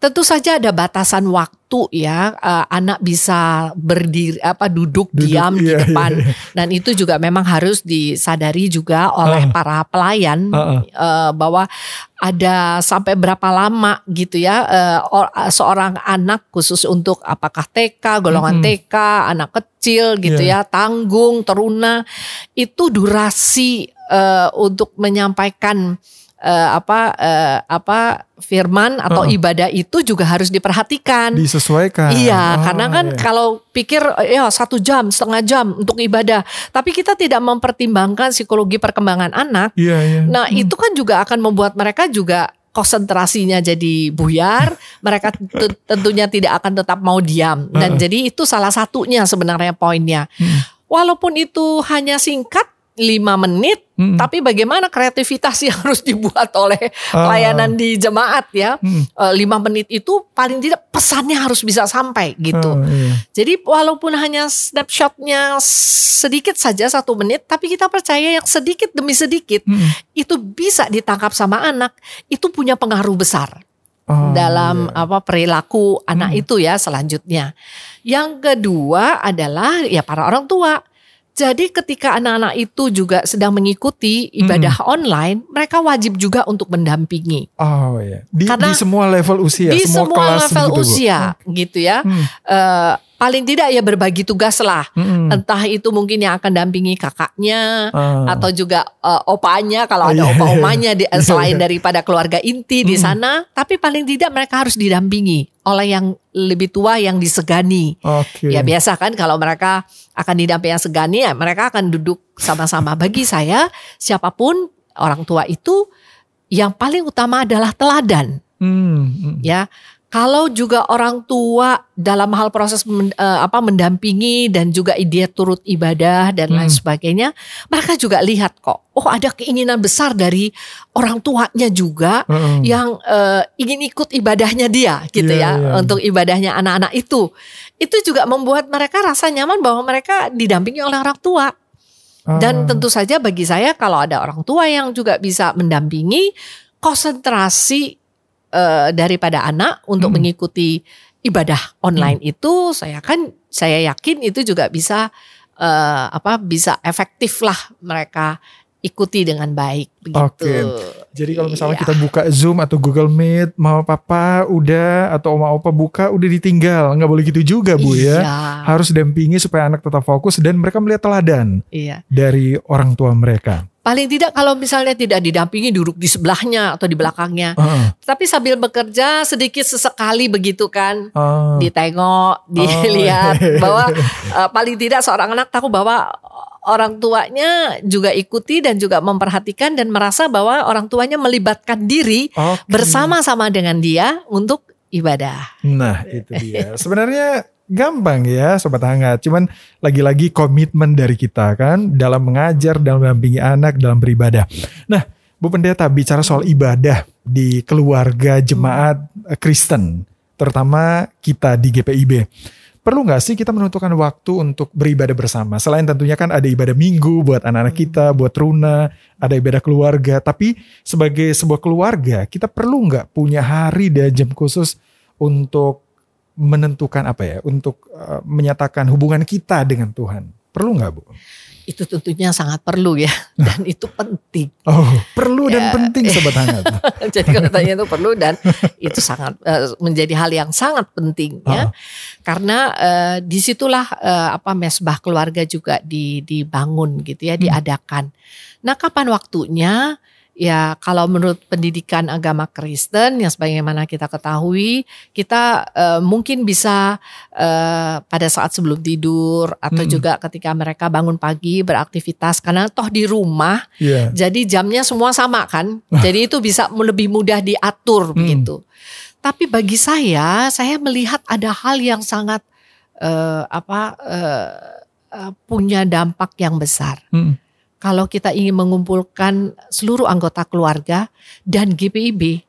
Speaker 2: tentu saja ada batasan waktu ya. Eh, anak bisa berdiri apa duduk,
Speaker 1: Duduk,
Speaker 2: diam di
Speaker 1: iya,
Speaker 2: depan
Speaker 1: iya.
Speaker 2: dan itu juga memang harus disadari juga oleh
Speaker 1: Ah.
Speaker 2: para pelayan
Speaker 1: Ah, ah.
Speaker 2: eh, bahwa ada sampai berapa lama gitu ya or- seorang anak khusus untuk apakah TK, golongan
Speaker 1: Mm-mm.
Speaker 2: TK, anak kecil gitu
Speaker 1: Iya.
Speaker 2: ya, tanggung, teruna itu durasi eh, untuk menyampaikan eh, apa eh, apa firman atau
Speaker 1: Uh-uh.
Speaker 2: ibadah itu juga harus diperhatikan.
Speaker 1: disesuaikan.
Speaker 2: Iya,
Speaker 1: Oh,
Speaker 2: karena kan
Speaker 1: iya.
Speaker 2: kalau pikir ya satu jam, setengah jam untuk ibadah, tapi kita tidak mempertimbangkan psikologi perkembangan anak.
Speaker 1: Iya, iya.
Speaker 2: Nah itu kan juga akan membuat mereka juga konsentrasinya jadi buyar, mereka te- tentunya tidak akan tetap mau diam. Dan
Speaker 1: Uh-uh.
Speaker 2: jadi itu salah satunya sebenarnya poinnya.
Speaker 1: Hmm.
Speaker 2: Walaupun itu hanya singkat 5 menit,
Speaker 1: Mm-mm.
Speaker 2: tapi bagaimana kreativitas yang harus dibuat oleh
Speaker 1: Ah.
Speaker 2: pelayanan di jemaat ya. Eh, lima menit itu paling tidak pesannya harus bisa sampai gitu.
Speaker 1: Oh, iya.
Speaker 2: Jadi walaupun hanya snapshotnya sedikit saja satu menit, tapi kita percaya yang sedikit demi sedikit
Speaker 1: Mm.
Speaker 2: itu bisa ditangkap sama anak, itu punya pengaruh besar
Speaker 1: Oh,
Speaker 2: dalam
Speaker 1: iya.
Speaker 2: apa perilaku anak
Speaker 1: Hmm.
Speaker 2: itu ya selanjutnya. Yang kedua adalah ya para orang tua. Jadi ketika anak-anak itu juga sedang mengikuti ibadah online, mereka wajib juga untuk mendampingi
Speaker 1: Oh iya. Di,
Speaker 2: Karena
Speaker 1: di semua level usia,
Speaker 2: di
Speaker 1: semua,
Speaker 2: semua
Speaker 1: kelas
Speaker 2: level
Speaker 1: begitu, Bu.
Speaker 2: usia gitu ya.
Speaker 1: Hmm.
Speaker 2: Eh, paling tidak ya berbagi tugas lah.
Speaker 1: Mm-mm.
Speaker 2: Entah itu mungkin yang akan dampingi kakaknya
Speaker 1: Ah.
Speaker 2: atau juga eh, opanya kalau
Speaker 1: Oh,
Speaker 2: ada
Speaker 1: iya, iya.
Speaker 2: omanya di-
Speaker 1: Iya,
Speaker 2: selain daripada keluarga inti di
Speaker 1: Hmm.
Speaker 2: sana, tapi paling tidak mereka harus didampingi oleh yang lebih tua yang disegani.
Speaker 1: Oke.
Speaker 2: Ya biasa kan kalau mereka akan didampingi yang segani ya mereka akan duduk sama-sama. Bagi saya siapa pun orang tua itu yang paling utama adalah teladan
Speaker 1: Hmm, hmm.
Speaker 2: ya. Kalau juga orang tua dalam hal proses men, uh, apa mendampingi dan juga dia turut ibadah dan lain
Speaker 1: Hmm.
Speaker 2: sebagainya, mereka juga lihat kok, oh ada keinginan besar dari orang tuanya juga
Speaker 1: Heeh.
Speaker 2: yang eh, ingin ikut ibadahnya dia gitu
Speaker 1: Iya,
Speaker 2: ya
Speaker 1: iya.
Speaker 2: untuk ibadahnya anak-anak itu. Itu juga membuat mereka rasa nyaman bahwa mereka didampingi oleh orang tua. Dan
Speaker 1: Ah.
Speaker 2: tentu saja bagi saya kalau ada orang tua yang juga bisa mendampingi konsentrasi eh, daripada anak untuk
Speaker 1: Hmm.
Speaker 2: mengikuti ibadah online itu saya kan saya yakin itu juga bisa eh, apa bisa efektif lah mereka ikuti dengan baik begitu.
Speaker 1: Oke. Jadi kalau misalnya
Speaker 2: Iya.
Speaker 1: kita buka Zoom atau Google Meet, mama papa udah atau oma opa buka udah ditinggal, nggak boleh gitu juga bu ya.
Speaker 2: Iya,
Speaker 1: Harus dampingi supaya anak tetap fokus dan mereka melihat teladan
Speaker 2: iya.
Speaker 1: dari orang tua mereka.
Speaker 2: Paling tidak kalau misalnya tidak didampingi duduk di sebelahnya atau di belakangnya.
Speaker 1: Heeh.
Speaker 2: Tapi sambil bekerja sedikit sesekali begitu kan.
Speaker 1: Ah.
Speaker 2: Ditengok, dilihat
Speaker 1: iya.
Speaker 2: bahwa eh, paling tidak seorang anak tahu bahwa orang tuanya juga ikuti dan juga memperhatikan dan merasa bahwa orang tuanya melibatkan diri
Speaker 1: Oke.
Speaker 2: bersama-sama dengan dia untuk ibadah.
Speaker 1: Nah itu dia. Sebenarnya gampang ya sobat hangat. Cuman lagi-lagi komitmen dari kita kan dalam mengajar, dalam mendampingi anak, dalam beribadah. Nah Bu Pendeta bicara soal ibadah di keluarga jemaat eh, Kristen, terutama kita di GPIB. Perlu nggak sih kita menentukan waktu untuk beribadah bersama? Selain tentunya kan ada ibadah minggu buat anak-anak kita, buat Runa, ada ibadah keluarga. Tapi sebagai sebuah keluarga, kita perlu nggak punya hari dan jam khusus untuk menentukan apa ya, untuk uh, menyatakan hubungan kita dengan Tuhan. Perlu nggak bu?
Speaker 2: Itu tentunya sangat perlu ya dan itu penting.
Speaker 1: Oh, perlu dan
Speaker 2: Ya.
Speaker 1: penting sobat hangat.
Speaker 2: Jadi kalau tanya itu perlu dan itu sangat eh, menjadi hal yang sangat penting ya.
Speaker 1: Ah.
Speaker 2: Karena eh, di situlah eh, apa mesbah keluarga juga di, dibangun gitu ya,
Speaker 1: Hmm.
Speaker 2: diadakan. Nah, kapan waktunya? Ya, kalau menurut pendidikan agama Kristen yang sebagaimana kita ketahui, kita eh, mungkin bisa eh, pada saat sebelum tidur atau
Speaker 1: Mm-mm.
Speaker 2: juga ketika mereka bangun pagi beraktivitas karena toh di rumah
Speaker 1: Iya.
Speaker 2: jadi jamnya semua sama kan. Jadi itu bisa lebih mudah diatur
Speaker 1: Hmm.
Speaker 2: begitu. Tapi bagi saya, saya melihat ada hal yang sangat eh, apa eh, eh, punya dampak yang besar.
Speaker 1: Hmm.
Speaker 2: Kalau kita ingin mengumpulkan seluruh anggota keluarga dan GPIB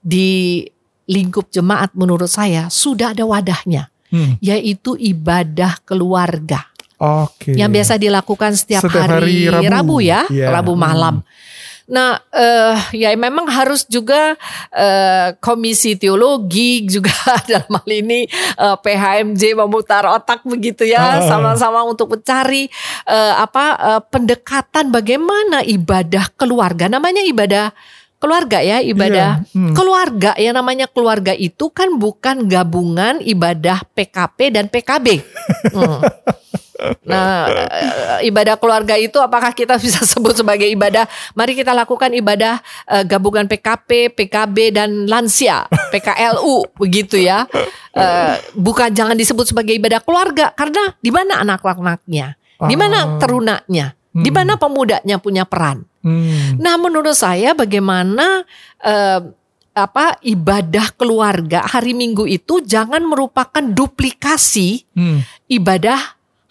Speaker 2: di lingkup jemaat menurut saya sudah ada wadahnya
Speaker 1: Hmm.
Speaker 2: yaitu ibadah keluarga
Speaker 1: Oke.
Speaker 2: yang biasa dilakukan setiap,
Speaker 1: Setiap hari
Speaker 2: hari,
Speaker 1: Rabu.
Speaker 2: ya,
Speaker 1: Iya.
Speaker 2: Rabu malam. Nah, eh, ya memang harus juga eh, komisi teologi juga dalam hal ini eh, PHMJ memutar otak begitu ya,
Speaker 1: Ah.
Speaker 2: sama-sama untuk mencari eh, apa eh, pendekatan bagaimana ibadah keluarga. Namanya ibadah keluarga ya, ibadah
Speaker 1: Iya. Hmm.
Speaker 2: keluarga ya namanya keluarga itu kan bukan gabungan ibadah PKP dan PKB. Hmm. Nah, eh, ibadah keluarga itu apakah kita bisa sebut sebagai ibadah? Mari kita lakukan ibadah eh, gabungan PKP, PKB dan lansia, PKLU begitu ya. Eh, bukan jangan disebut sebagai ibadah keluarga karena di mana anak-anaknya? Di
Speaker 1: Ah.
Speaker 2: mana terunanya? Di
Speaker 1: Hmm.
Speaker 2: mana pemudanya punya peran?
Speaker 1: Hmm.
Speaker 2: Nah, menurut saya bagaimana eh, apa ibadah keluarga hari Minggu itu jangan merupakan duplikasi
Speaker 1: Hmm.
Speaker 2: ibadah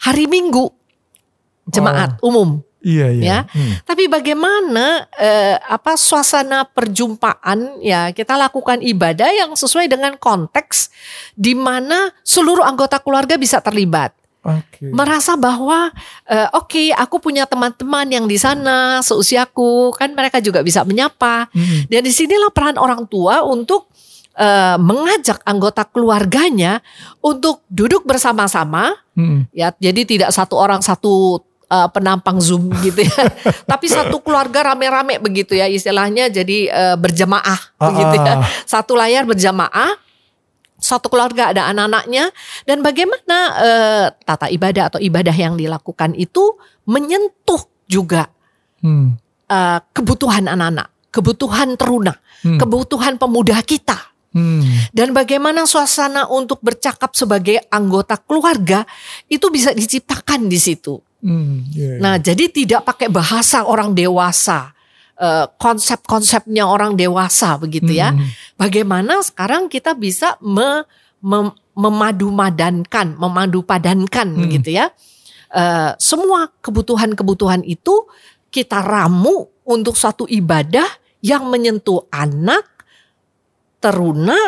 Speaker 2: hari Minggu jemaat umum.
Speaker 1: Iya iya.
Speaker 2: Ya.
Speaker 1: Hmm.
Speaker 2: Tapi bagaimana eh, apa suasana perjumpaan ya kita lakukan ibadah yang sesuai dengan konteks di mana seluruh anggota keluarga bisa terlibat
Speaker 1: Oke.
Speaker 2: merasa bahwa eh, oke aku punya teman-teman yang di sana seusiaku kan mereka juga bisa menyapa
Speaker 1: Hmm.
Speaker 2: dan di sinilah peran orang tua untuk eh, mengajak anggota keluarganya untuk duduk bersama-sama
Speaker 1: Hmm.
Speaker 2: ya jadi tidak satu orang satu eh, penampang zoom gitu ya tapi satu keluarga rame-rame begitu ya istilahnya jadi eh, berjamaah
Speaker 1: Ah,
Speaker 2: begitu ya
Speaker 1: ah.
Speaker 2: satu layar berjamaah satu keluarga ada anak-anaknya dan bagaimana eh, tata ibadah atau ibadah yang dilakukan itu menyentuh juga
Speaker 1: Hmm.
Speaker 2: eh, kebutuhan anak-anak, kebutuhan teruna,
Speaker 1: Hmm.
Speaker 2: kebutuhan pemuda kita.
Speaker 1: Hmm.
Speaker 2: Dan bagaimana suasana untuk bercakap sebagai anggota keluarga itu bisa diciptakan di situ.
Speaker 1: Hmm. Iya, iya.
Speaker 2: Nah, jadi tidak pakai bahasa orang dewasa, eh, konsep-konsepnya orang dewasa begitu ya.
Speaker 1: Hmm.
Speaker 2: bagaimana sekarang kita bisa me, mem, memadu-madankan, memadu-padankan hmm. gitu ya. Uh, semua kebutuhan-kebutuhan itu kita ramu untuk suatu ibadah yang menyentuh anak, teruna,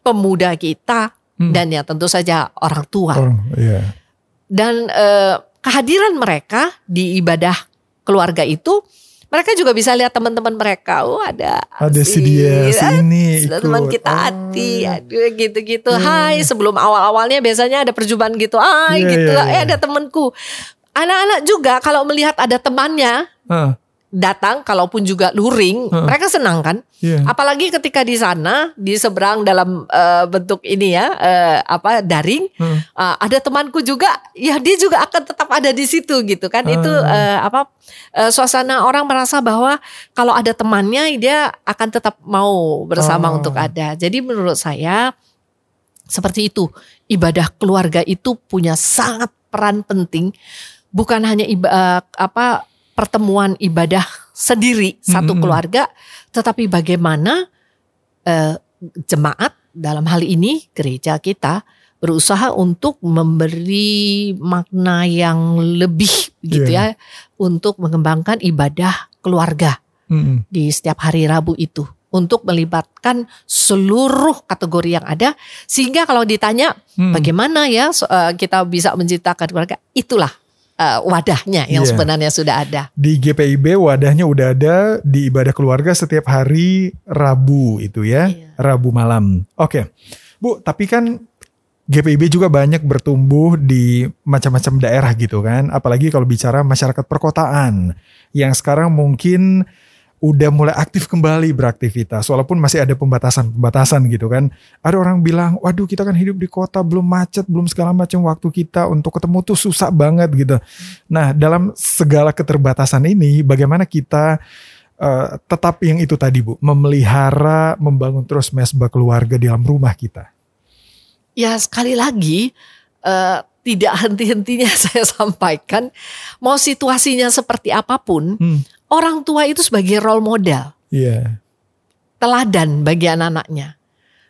Speaker 2: pemuda kita, hmm. dan ya tentu saja orang tua. Oh, yeah. Dan uh, kehadiran mereka di ibadah keluarga itu mereka juga bisa lihat teman-teman mereka. Oh ada
Speaker 1: ada si, dia, si ini,
Speaker 2: teman kita hati, oh. aduh gitu-gitu. Hmm. Hai, sebelum awal-awalnya biasanya ada perjumpaan gitu. Hai, yeah, gitu. Yeah, yeah. Eh ada temanku. Anak-anak juga kalau melihat ada temannya, uh datang kalaupun juga luring uh. mereka senang kan yeah. apalagi ketika di sana di seberang dalam uh, bentuk ini ya uh, apa daring uh. Uh, ada temanku juga ya dia juga akan tetap ada di situ gitu kan uh. itu uh, apa uh, suasana orang merasa bahwa kalau ada temannya dia akan tetap mau bersama uh. untuk ada jadi menurut saya seperti itu ibadah keluarga itu punya sangat peran penting bukan hanya iba, apa pertemuan ibadah sendiri satu -hmm. keluarga, tetapi bagaimana uh, jemaat dalam hal ini gereja kita berusaha untuk memberi makna yang lebih gitu yeah. ya untuk mengembangkan ibadah keluarga -hmm. di setiap hari Rabu itu untuk melibatkan seluruh kategori yang ada sehingga kalau ditanya hmm. bagaimana ya eh, kita bisa menciptakan keluarga itulah uh, wadahnya yang yeah. sebenarnya sudah ada.
Speaker 1: Di GPIB wadahnya udah ada di ibadah keluarga setiap hari Rabu itu ya, yeah. Rabu malam. Oke. Okay. Bu, tapi kan GPIB juga banyak bertumbuh di macam-macam daerah gitu kan, apalagi kalau bicara masyarakat perkotaan yang sekarang mungkin udah mulai aktif kembali beraktivitas walaupun masih ada pembatasan-pembatasan gitu kan. Ada orang bilang, "Waduh, kita kan hidup di kota, belum macet, belum segala macam waktu kita untuk ketemu tuh susah banget gitu." Nah, dalam segala keterbatasan ini bagaimana kita uh, tetap yang itu tadi, Bu, memelihara, membangun terus mesbah keluarga di dalam rumah kita?
Speaker 2: Ya, sekali lagi uh, tidak henti-hentinya saya sampaikan, mau situasinya seperti apa pun, hmm orang tua itu sebagai role model. Yeah. Teladan bagi anak-anaknya.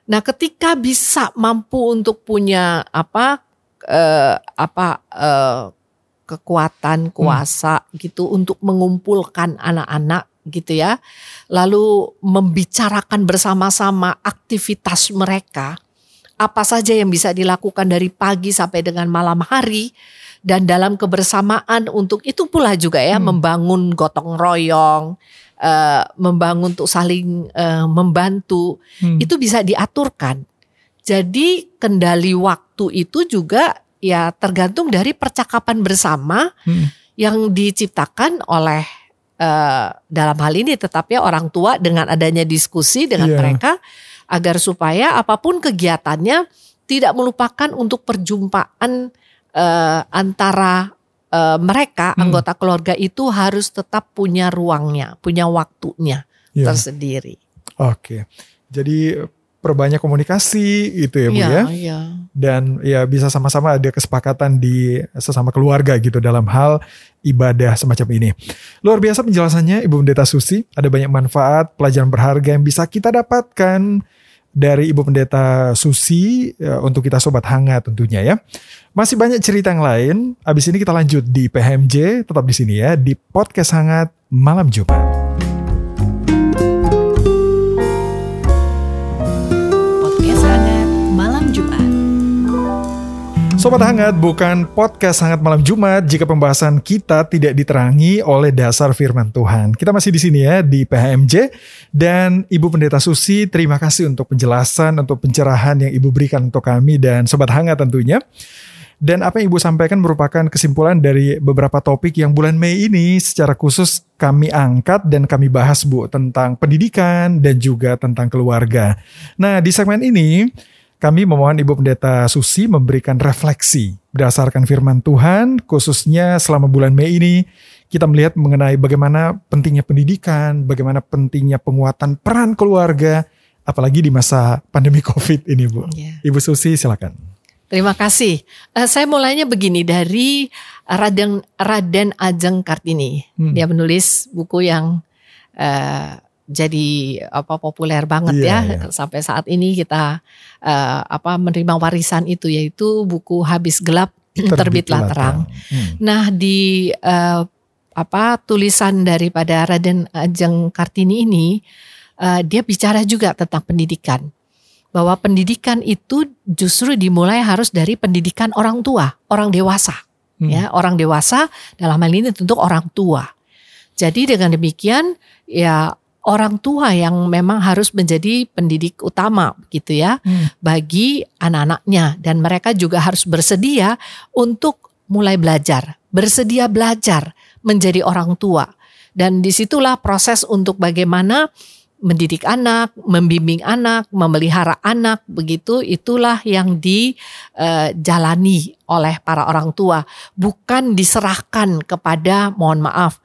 Speaker 2: Nah, ketika bisa mampu untuk punya apa uh, apa uh, kekuatan, kuasa hmm. gitu untuk mengumpulkan anak-anak gitu ya. Lalu membicarakan bersama-sama aktivitas mereka. Apa saja yang bisa dilakukan dari pagi sampai dengan malam hari dan dalam kebersamaan untuk itu pula juga ya hmm. membangun gotong royong, uh, membangun untuk saling uh, membantu hmm. itu bisa diaturkan. Jadi kendali waktu itu juga ya tergantung dari percakapan bersama hmm. yang diciptakan oleh uh, dalam hal ini tetapnya orang tua dengan adanya diskusi dengan yeah. mereka agar supaya apa pun kegiatannya tidak melupakan untuk perjumpaan uh, antara uh, mereka hmm. anggota keluarga itu harus tetap punya ruangnya, punya waktunya yeah. tersendiri.
Speaker 1: Oke, jadi perbanyak komunikasi gitu ya bu ya, ya. dan ya bisa sama-sama ada kesepakatan di sesama keluarga gitu dalam hal ibadah semacam ini. Luar biasa penjelasannya Ibu Pendeta Susi, ada banyak manfaat, pelajaran berharga yang bisa kita dapatkan dari Ibu Pendeta Susi ya, untuk kita sobat hangat tentunya ya. Masih banyak cerita yang lain. Abis ini kita lanjut di PHMJ, tetap di sini ya di podcast hangat malam Jumat. Sobat Hangat, bukan podcast Hangat Malam Jumat jika pembahasan kita tidak diterangi oleh dasar firman Tuhan. Kita masih di sini ya di PHMJ dan Ibu Pendeta Susi, terima kasih untuk penjelasan, untuk pencerahan yang Ibu berikan untuk kami dan Sobat Hangat tentunya. Dan apa yang Ibu sampaikan merupakan kesimpulan dari beberapa topik yang bulan Mei ini secara khusus kami angkat dan kami bahas Bu tentang pendidikan dan juga tentang keluarga. Nah, di segmen ini kami memohon Ibu Pendeta Susi memberikan refleksi berdasarkan firman Tuhan, khususnya selama bulan Mei ini kita melihat mengenai bagaimana pentingnya pendidikan, bagaimana pentingnya penguatan peran keluarga, apalagi di masa pandemi COVID ini, Bu. Yeah. Ibu Susi, silakan.
Speaker 2: Terima kasih. Uh, saya mulainya begini dari Raden Raden Ajeng Kartini. Hmm. Dia menulis buku yang uh, jadi apa populer banget
Speaker 1: Iya,
Speaker 2: ya
Speaker 1: iya.
Speaker 2: sampai saat ini kita eh, apa menerima warisan itu yaitu buku habis gelap terbitlah terang.
Speaker 1: Hmm.
Speaker 2: Nah di eh, apa tulisan daripada Raden Ajeng Kartini ini eh, dia bicara juga tentang pendidikan bahwa pendidikan itu justru dimulai harus dari pendidikan orang tua orang dewasa
Speaker 1: Hmm.
Speaker 2: ya orang dewasa dalam hal ini tentu orang tua. Jadi dengan demikian ya orang tua yang memang harus menjadi pendidik utama gitu ya
Speaker 1: Hmm.
Speaker 2: bagi anak-anaknya dan mereka juga harus bersedia untuk mulai belajar, bersedia belajar menjadi orang tua. Dan di situlah proses untuk bagaimana mendidik anak, membimbing anak, memelihara anak, begitu itulah yang dijalani oleh para orang tua, bukan diserahkan kepada mohon maaf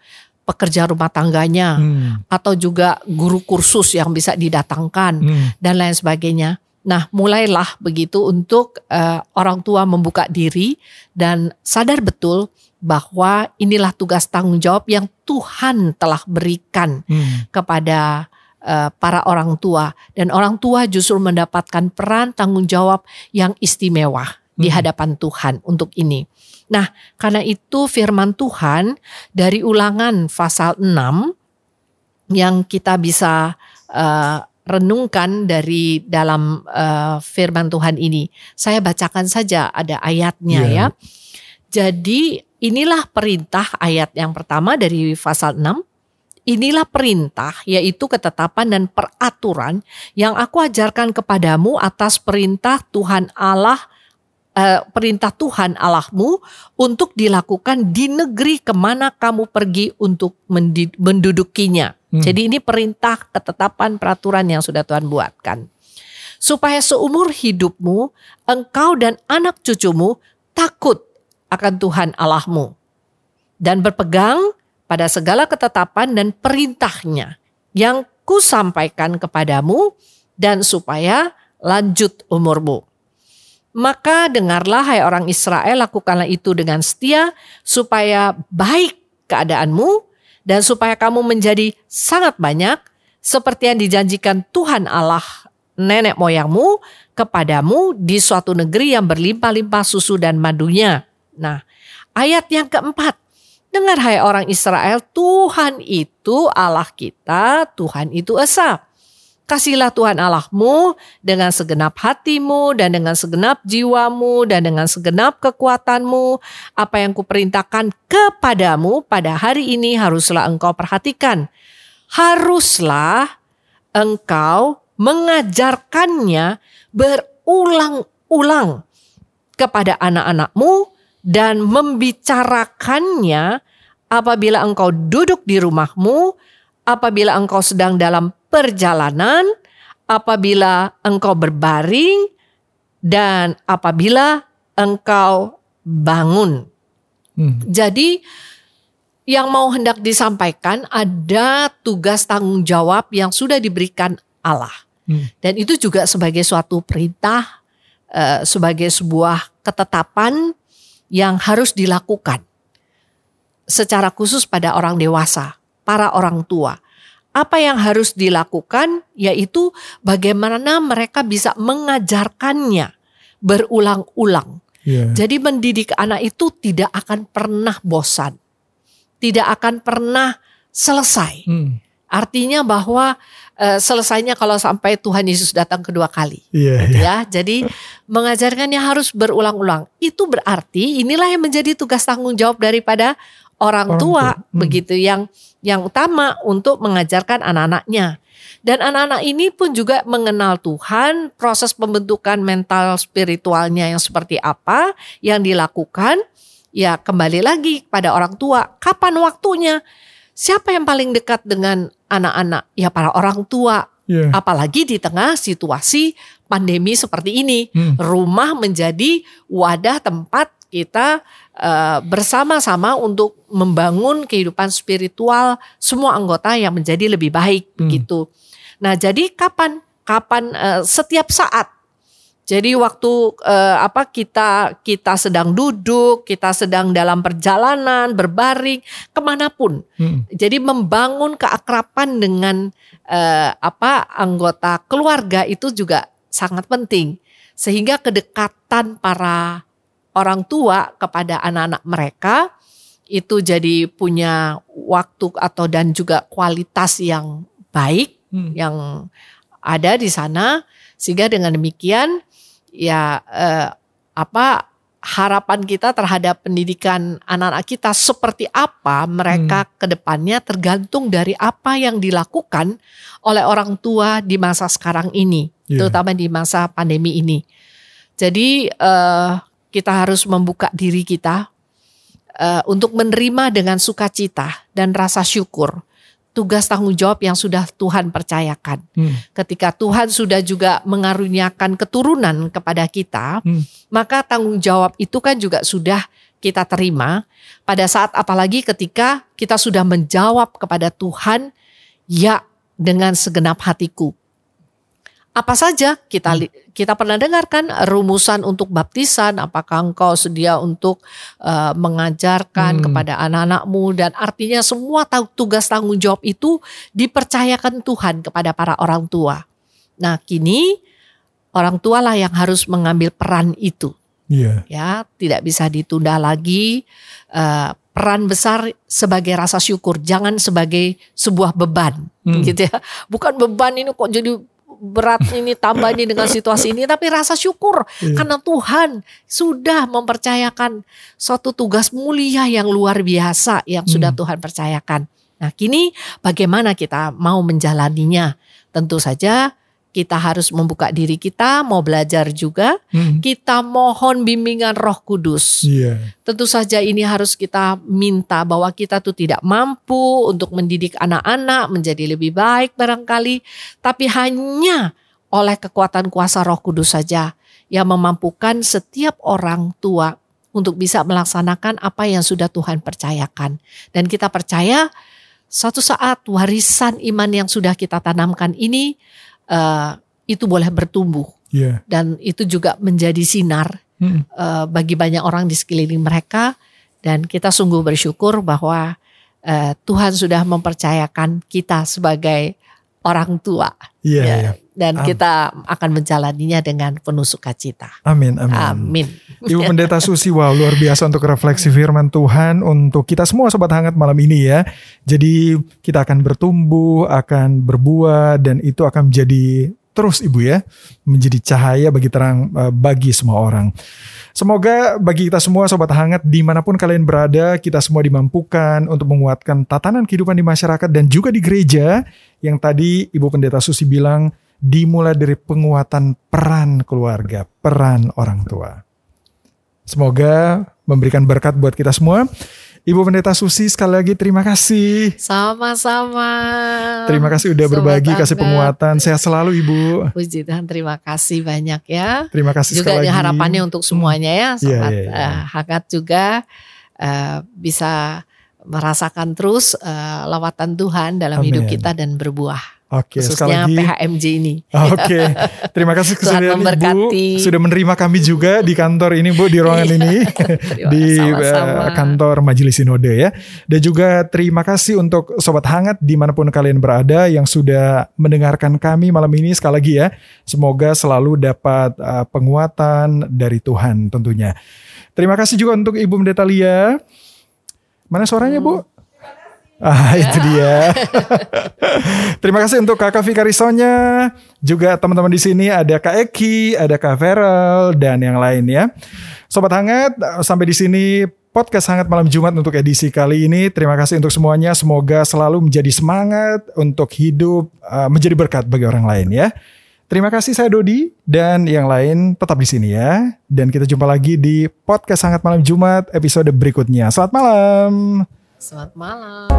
Speaker 2: pekerja rumah tangganya
Speaker 1: Hmm.
Speaker 2: atau juga guru kursus yang bisa didatangkan
Speaker 1: Hmm.
Speaker 2: dan lain sebagainya. Nah, mulailah begitu untuk eh, orang tua membuka diri dan sadar betul bahwa inilah tugas tanggung jawab yang Tuhan telah berikan
Speaker 1: Hmm.
Speaker 2: kepada eh, para orang tua dan orang tua justru mendapatkan peran tanggung jawab yang istimewa di
Speaker 1: Hmm.
Speaker 2: hadapan Tuhan untuk ini. Nah, karena itu firman Tuhan dari Ulangan pasal 6 yang kita bisa eh, renungkan dari dalam eh, firman Tuhan ini. Saya bacakan saja ada ayatnya
Speaker 1: Iya.
Speaker 2: ya. Jadi inilah perintah ayat yang pertama dari pasal 6. Inilah perintah yaitu ketetapan dan peraturan yang aku ajarkan kepadamu atas perintah Tuhan Allah eh, perintah Tuhan Allahmu untuk dilakukan di negeri ke mana kamu pergi untuk mendudukinya.
Speaker 1: Hmm.
Speaker 2: Jadi ini perintah ketetapan peraturan yang sudah Tuhan buatkan. Supaya seumur hidupmu engkau dan anak cucumu takut akan Tuhan Allahmu dan berpegang pada segala ketetapan dan perintahnya yang kusampaikan kepadamu dan supaya lanjut umurmu. Maka dengarlah hai orang Israel lakukanlah itu dengan setia supaya baik keadaanmu dan supaya kamu menjadi sangat banyak seperti yang dijanjikan Tuhan Allah nenek moyangmu kepadamu di suatu negeri yang berlimpah-limpah susu dan madunya. Nah, ayat yang keempat. Dengar hai orang Israel, Tuhan itu Allah kita, Tuhan itu Esa. Kasihlah Tuhan Allahmu dengan segenap hatimu dan dengan segenap jiwamu dan dengan segenap kekuatanmu. Apa yang kuperintahkan kepadamu pada hari ini haruslah engkau perhatikan. Haruslah engkau mengajarkannya berulang-ulang kepada anak-anakmu dan membicarakannya apabila engkau duduk di rumahmu, apabila engkau sedang dalam perjalanan, apabila engkau berbaring, dan apabila engkau bangun.
Speaker 1: Hmm.
Speaker 2: Jadi yang mau hendak disampaikan ada tugas tanggung jawab yang sudah diberikan Allah.
Speaker 1: Hmm.
Speaker 2: Dan itu juga sebagai suatu perintah, eh, sebagai sebuah ketetapan yang harus dilakukan secara khusus pada orang dewasa, para orang tua. Apa yang harus dilakukan yaitu bagaimana mereka bisa mengajarkannya berulang-ulang.
Speaker 1: Iya.
Speaker 2: Jadi mendidik anak itu tidak akan pernah bosan. Tidak akan pernah selesai.
Speaker 1: Hmm.
Speaker 2: Artinya bahwa eh, selesainya kalau sampai Tuhan Yesus datang kedua kali.
Speaker 1: Iya,
Speaker 2: Gitu
Speaker 1: iya.
Speaker 2: ya. Jadi mengajarkannya harus berulang-ulang. Itu berarti inilah yang menjadi tugas tanggung jawab daripada orang,
Speaker 1: Orang
Speaker 2: tua,
Speaker 1: tua. Hmm.
Speaker 2: begitu yang yang utama untuk mengajarkan anak-anaknya. Dan anak-anak ini pun juga mengenal Tuhan, proses pembentukan mental spiritualnya yang seperti apa yang dilakukan. Ya kembali lagi pada orang tua, kapan waktunya? Siapa yang paling dekat dengan anak-anak? Ya para orang tua,
Speaker 1: Iya.
Speaker 2: apalagi di tengah situasi pandemi seperti ini.
Speaker 1: Hmm.
Speaker 2: Rumah menjadi wadah tempat kita eh, bersama-sama untuk membangun kehidupan spiritual semua anggota yang menjadi lebih baik
Speaker 1: Hmm.
Speaker 2: begitu. Nah, jadi kapan kapan eh, setiap saat Jadi waktu eh, apa kita kita sedang duduk, kita sedang dalam perjalanan, berbaring, ke mana pun. Hmm. Jadi membangun keakraban dengan eh, apa anggota keluarga itu juga sangat penting. Sehingga kedekatan para orang tua kepada anak-anak mereka itu jadi punya waktu atau dan juga kualitas yang baik hmm. yang ada di sana sehingga dengan demikian ya eh, apa harapan kita terhadap pendidikan anak-anak kita seperti apa mereka hmm. ke depannya tergantung dari apa yang dilakukan oleh orang tua di masa sekarang ini, yeah. terutama di masa pandemi ini. Jadi uh, kita harus membuka diri kita uh, untuk menerima dengan sukacita dan rasa syukur tugas tanggung jawab yang sudah Tuhan percayakan. Hmm. Ketika Tuhan sudah juga mengaruniakan keturunan kepada kita, hmm. maka tanggung jawab itu kan juga sudah kita terima pada saat apalagi ketika kita sudah menjawab kepada Tuhan ya dengan segenap hatiku apa saja kita hmm. kita pernah dengarkan rumusan untuk baptisan apakah engkau sedia untuk uh, mengajarkan hmm. kepada anak-anakmu dan artinya semua tugas tanggung jawab itu dipercayakan Tuhan kepada para orang tua. Nah, kini orang tua lah yang harus mengambil peran itu. Yeah. Ya, tidak bisa ditunda lagi. Uh, peran besar sebagai rasa syukur, jangan sebagai sebuah beban, hmm. gitu ya. Bukan beban ini kok jadi berat ini tambah ini dengan situasi ini tapi rasa syukur iya. karena Tuhan sudah mempercayakan suatu tugas mulia yang luar biasa yang sudah hmm. Tuhan percayakan. Nah, kini bagaimana kita mau menjalaninya? Tentu saja kita harus membuka diri kita, mau belajar juga. Hmm. Kita mohon bimbingan Roh Kudus. Yeah. Tentu saja ini harus kita minta bahwa kita tuh tidak mampu untuk mendidik anak-anak menjadi lebih baik barangkali, tapi hanya oleh kekuatan kuasa Roh Kudus saja yang memampukan setiap orang tua untuk bisa melaksanakan apa yang sudah Tuhan percayakan. Dan kita percaya suatu saat warisan iman yang sudah kita tanamkan ini uh, itu boleh bertumbuh yeah. dan itu juga menjadi sinar hmm. uh, bagi banyak orang di sekeliling mereka dan kita sungguh bersyukur bahwa uh, Tuhan sudah mempercayakan kita sebagai orang tua. Yeah, ya. Yeah. Dan Amin. kita akan menjalaninya dengan penuh sukacita.
Speaker 1: Amin, amin.
Speaker 2: Amin.
Speaker 1: Ibu Pendeta Susi, wow luar biasa untuk refleksi firman Tuhan untuk kita semua sobat hangat malam ini ya. Jadi kita akan bertumbuh, akan berbuah dan itu akan menjadi terus Ibu ya, menjadi cahaya bagi terang eh, bagi semua orang. Semoga bagi kita semua sobat hangat di mana pun kalian berada, kita semua dimampukan untuk menguatkan tatanan kehidupan di masyarakat dan juga di gereja yang tadi Ibu Pendeta Susi bilang dimulai dari penguatan peran keluarga, peran orang tua. Semoga memberikan berkat buat kita semua. Ibu Pendeta Susi sekali lagi terima kasih.
Speaker 2: Sama-sama.
Speaker 1: Terima kasih udah Sobat berbagi kasih penguatan. Sehat selalu Ibu.
Speaker 2: Puji Tuhan terima kasih banyak ya.
Speaker 1: Terima kasih
Speaker 2: juga
Speaker 1: sekali lagi.
Speaker 2: harapannya untuk semuanya ya. Sobat yeah, yeah, yeah. Uh, hangat juga uh, bisa merasakan terus uh, lawatan Tuhan dalam Amin. hidup kita dan berbuah.
Speaker 1: Oke,
Speaker 2: khususnya sekali lagi, PHMJ ini.
Speaker 1: Oke, terima kasih kesediaan Ibu sudah menerima kami juga di kantor ini Bu di ruangan iya, ini di sama-sama. Eh, kantor Majelis Sinode ya. Dan juga terima kasih untuk sobat hangat di mana pun kalian berada yang sudah mendengarkan kami malam ini sekali lagi ya. Semoga selalu dapat uh, penguatan dari Tuhan tentunya. Terima kasih juga untuk Ibu Mendetalia. Mana suaranya hmm. Bu? Ah, itu dia. Terima kasih untuk Kakak Fikarisonya, juga teman-teman di sini ada Kak Eki, ada Kak Feral dan yang lain ya. Sobat hangat, sampai di sini podcast hangat malam Jumat untuk edisi kali ini. Terima kasih untuk semuanya. Semoga selalu menjadi semangat untuk hidup, uh, menjadi berkat bagi orang lain ya. Terima kasih saya Dodi dan yang lain tetap di sini ya. Dan kita jumpa lagi di podcast hangat malam Jumat episode berikutnya. Selamat malam.
Speaker 2: Selamat malam.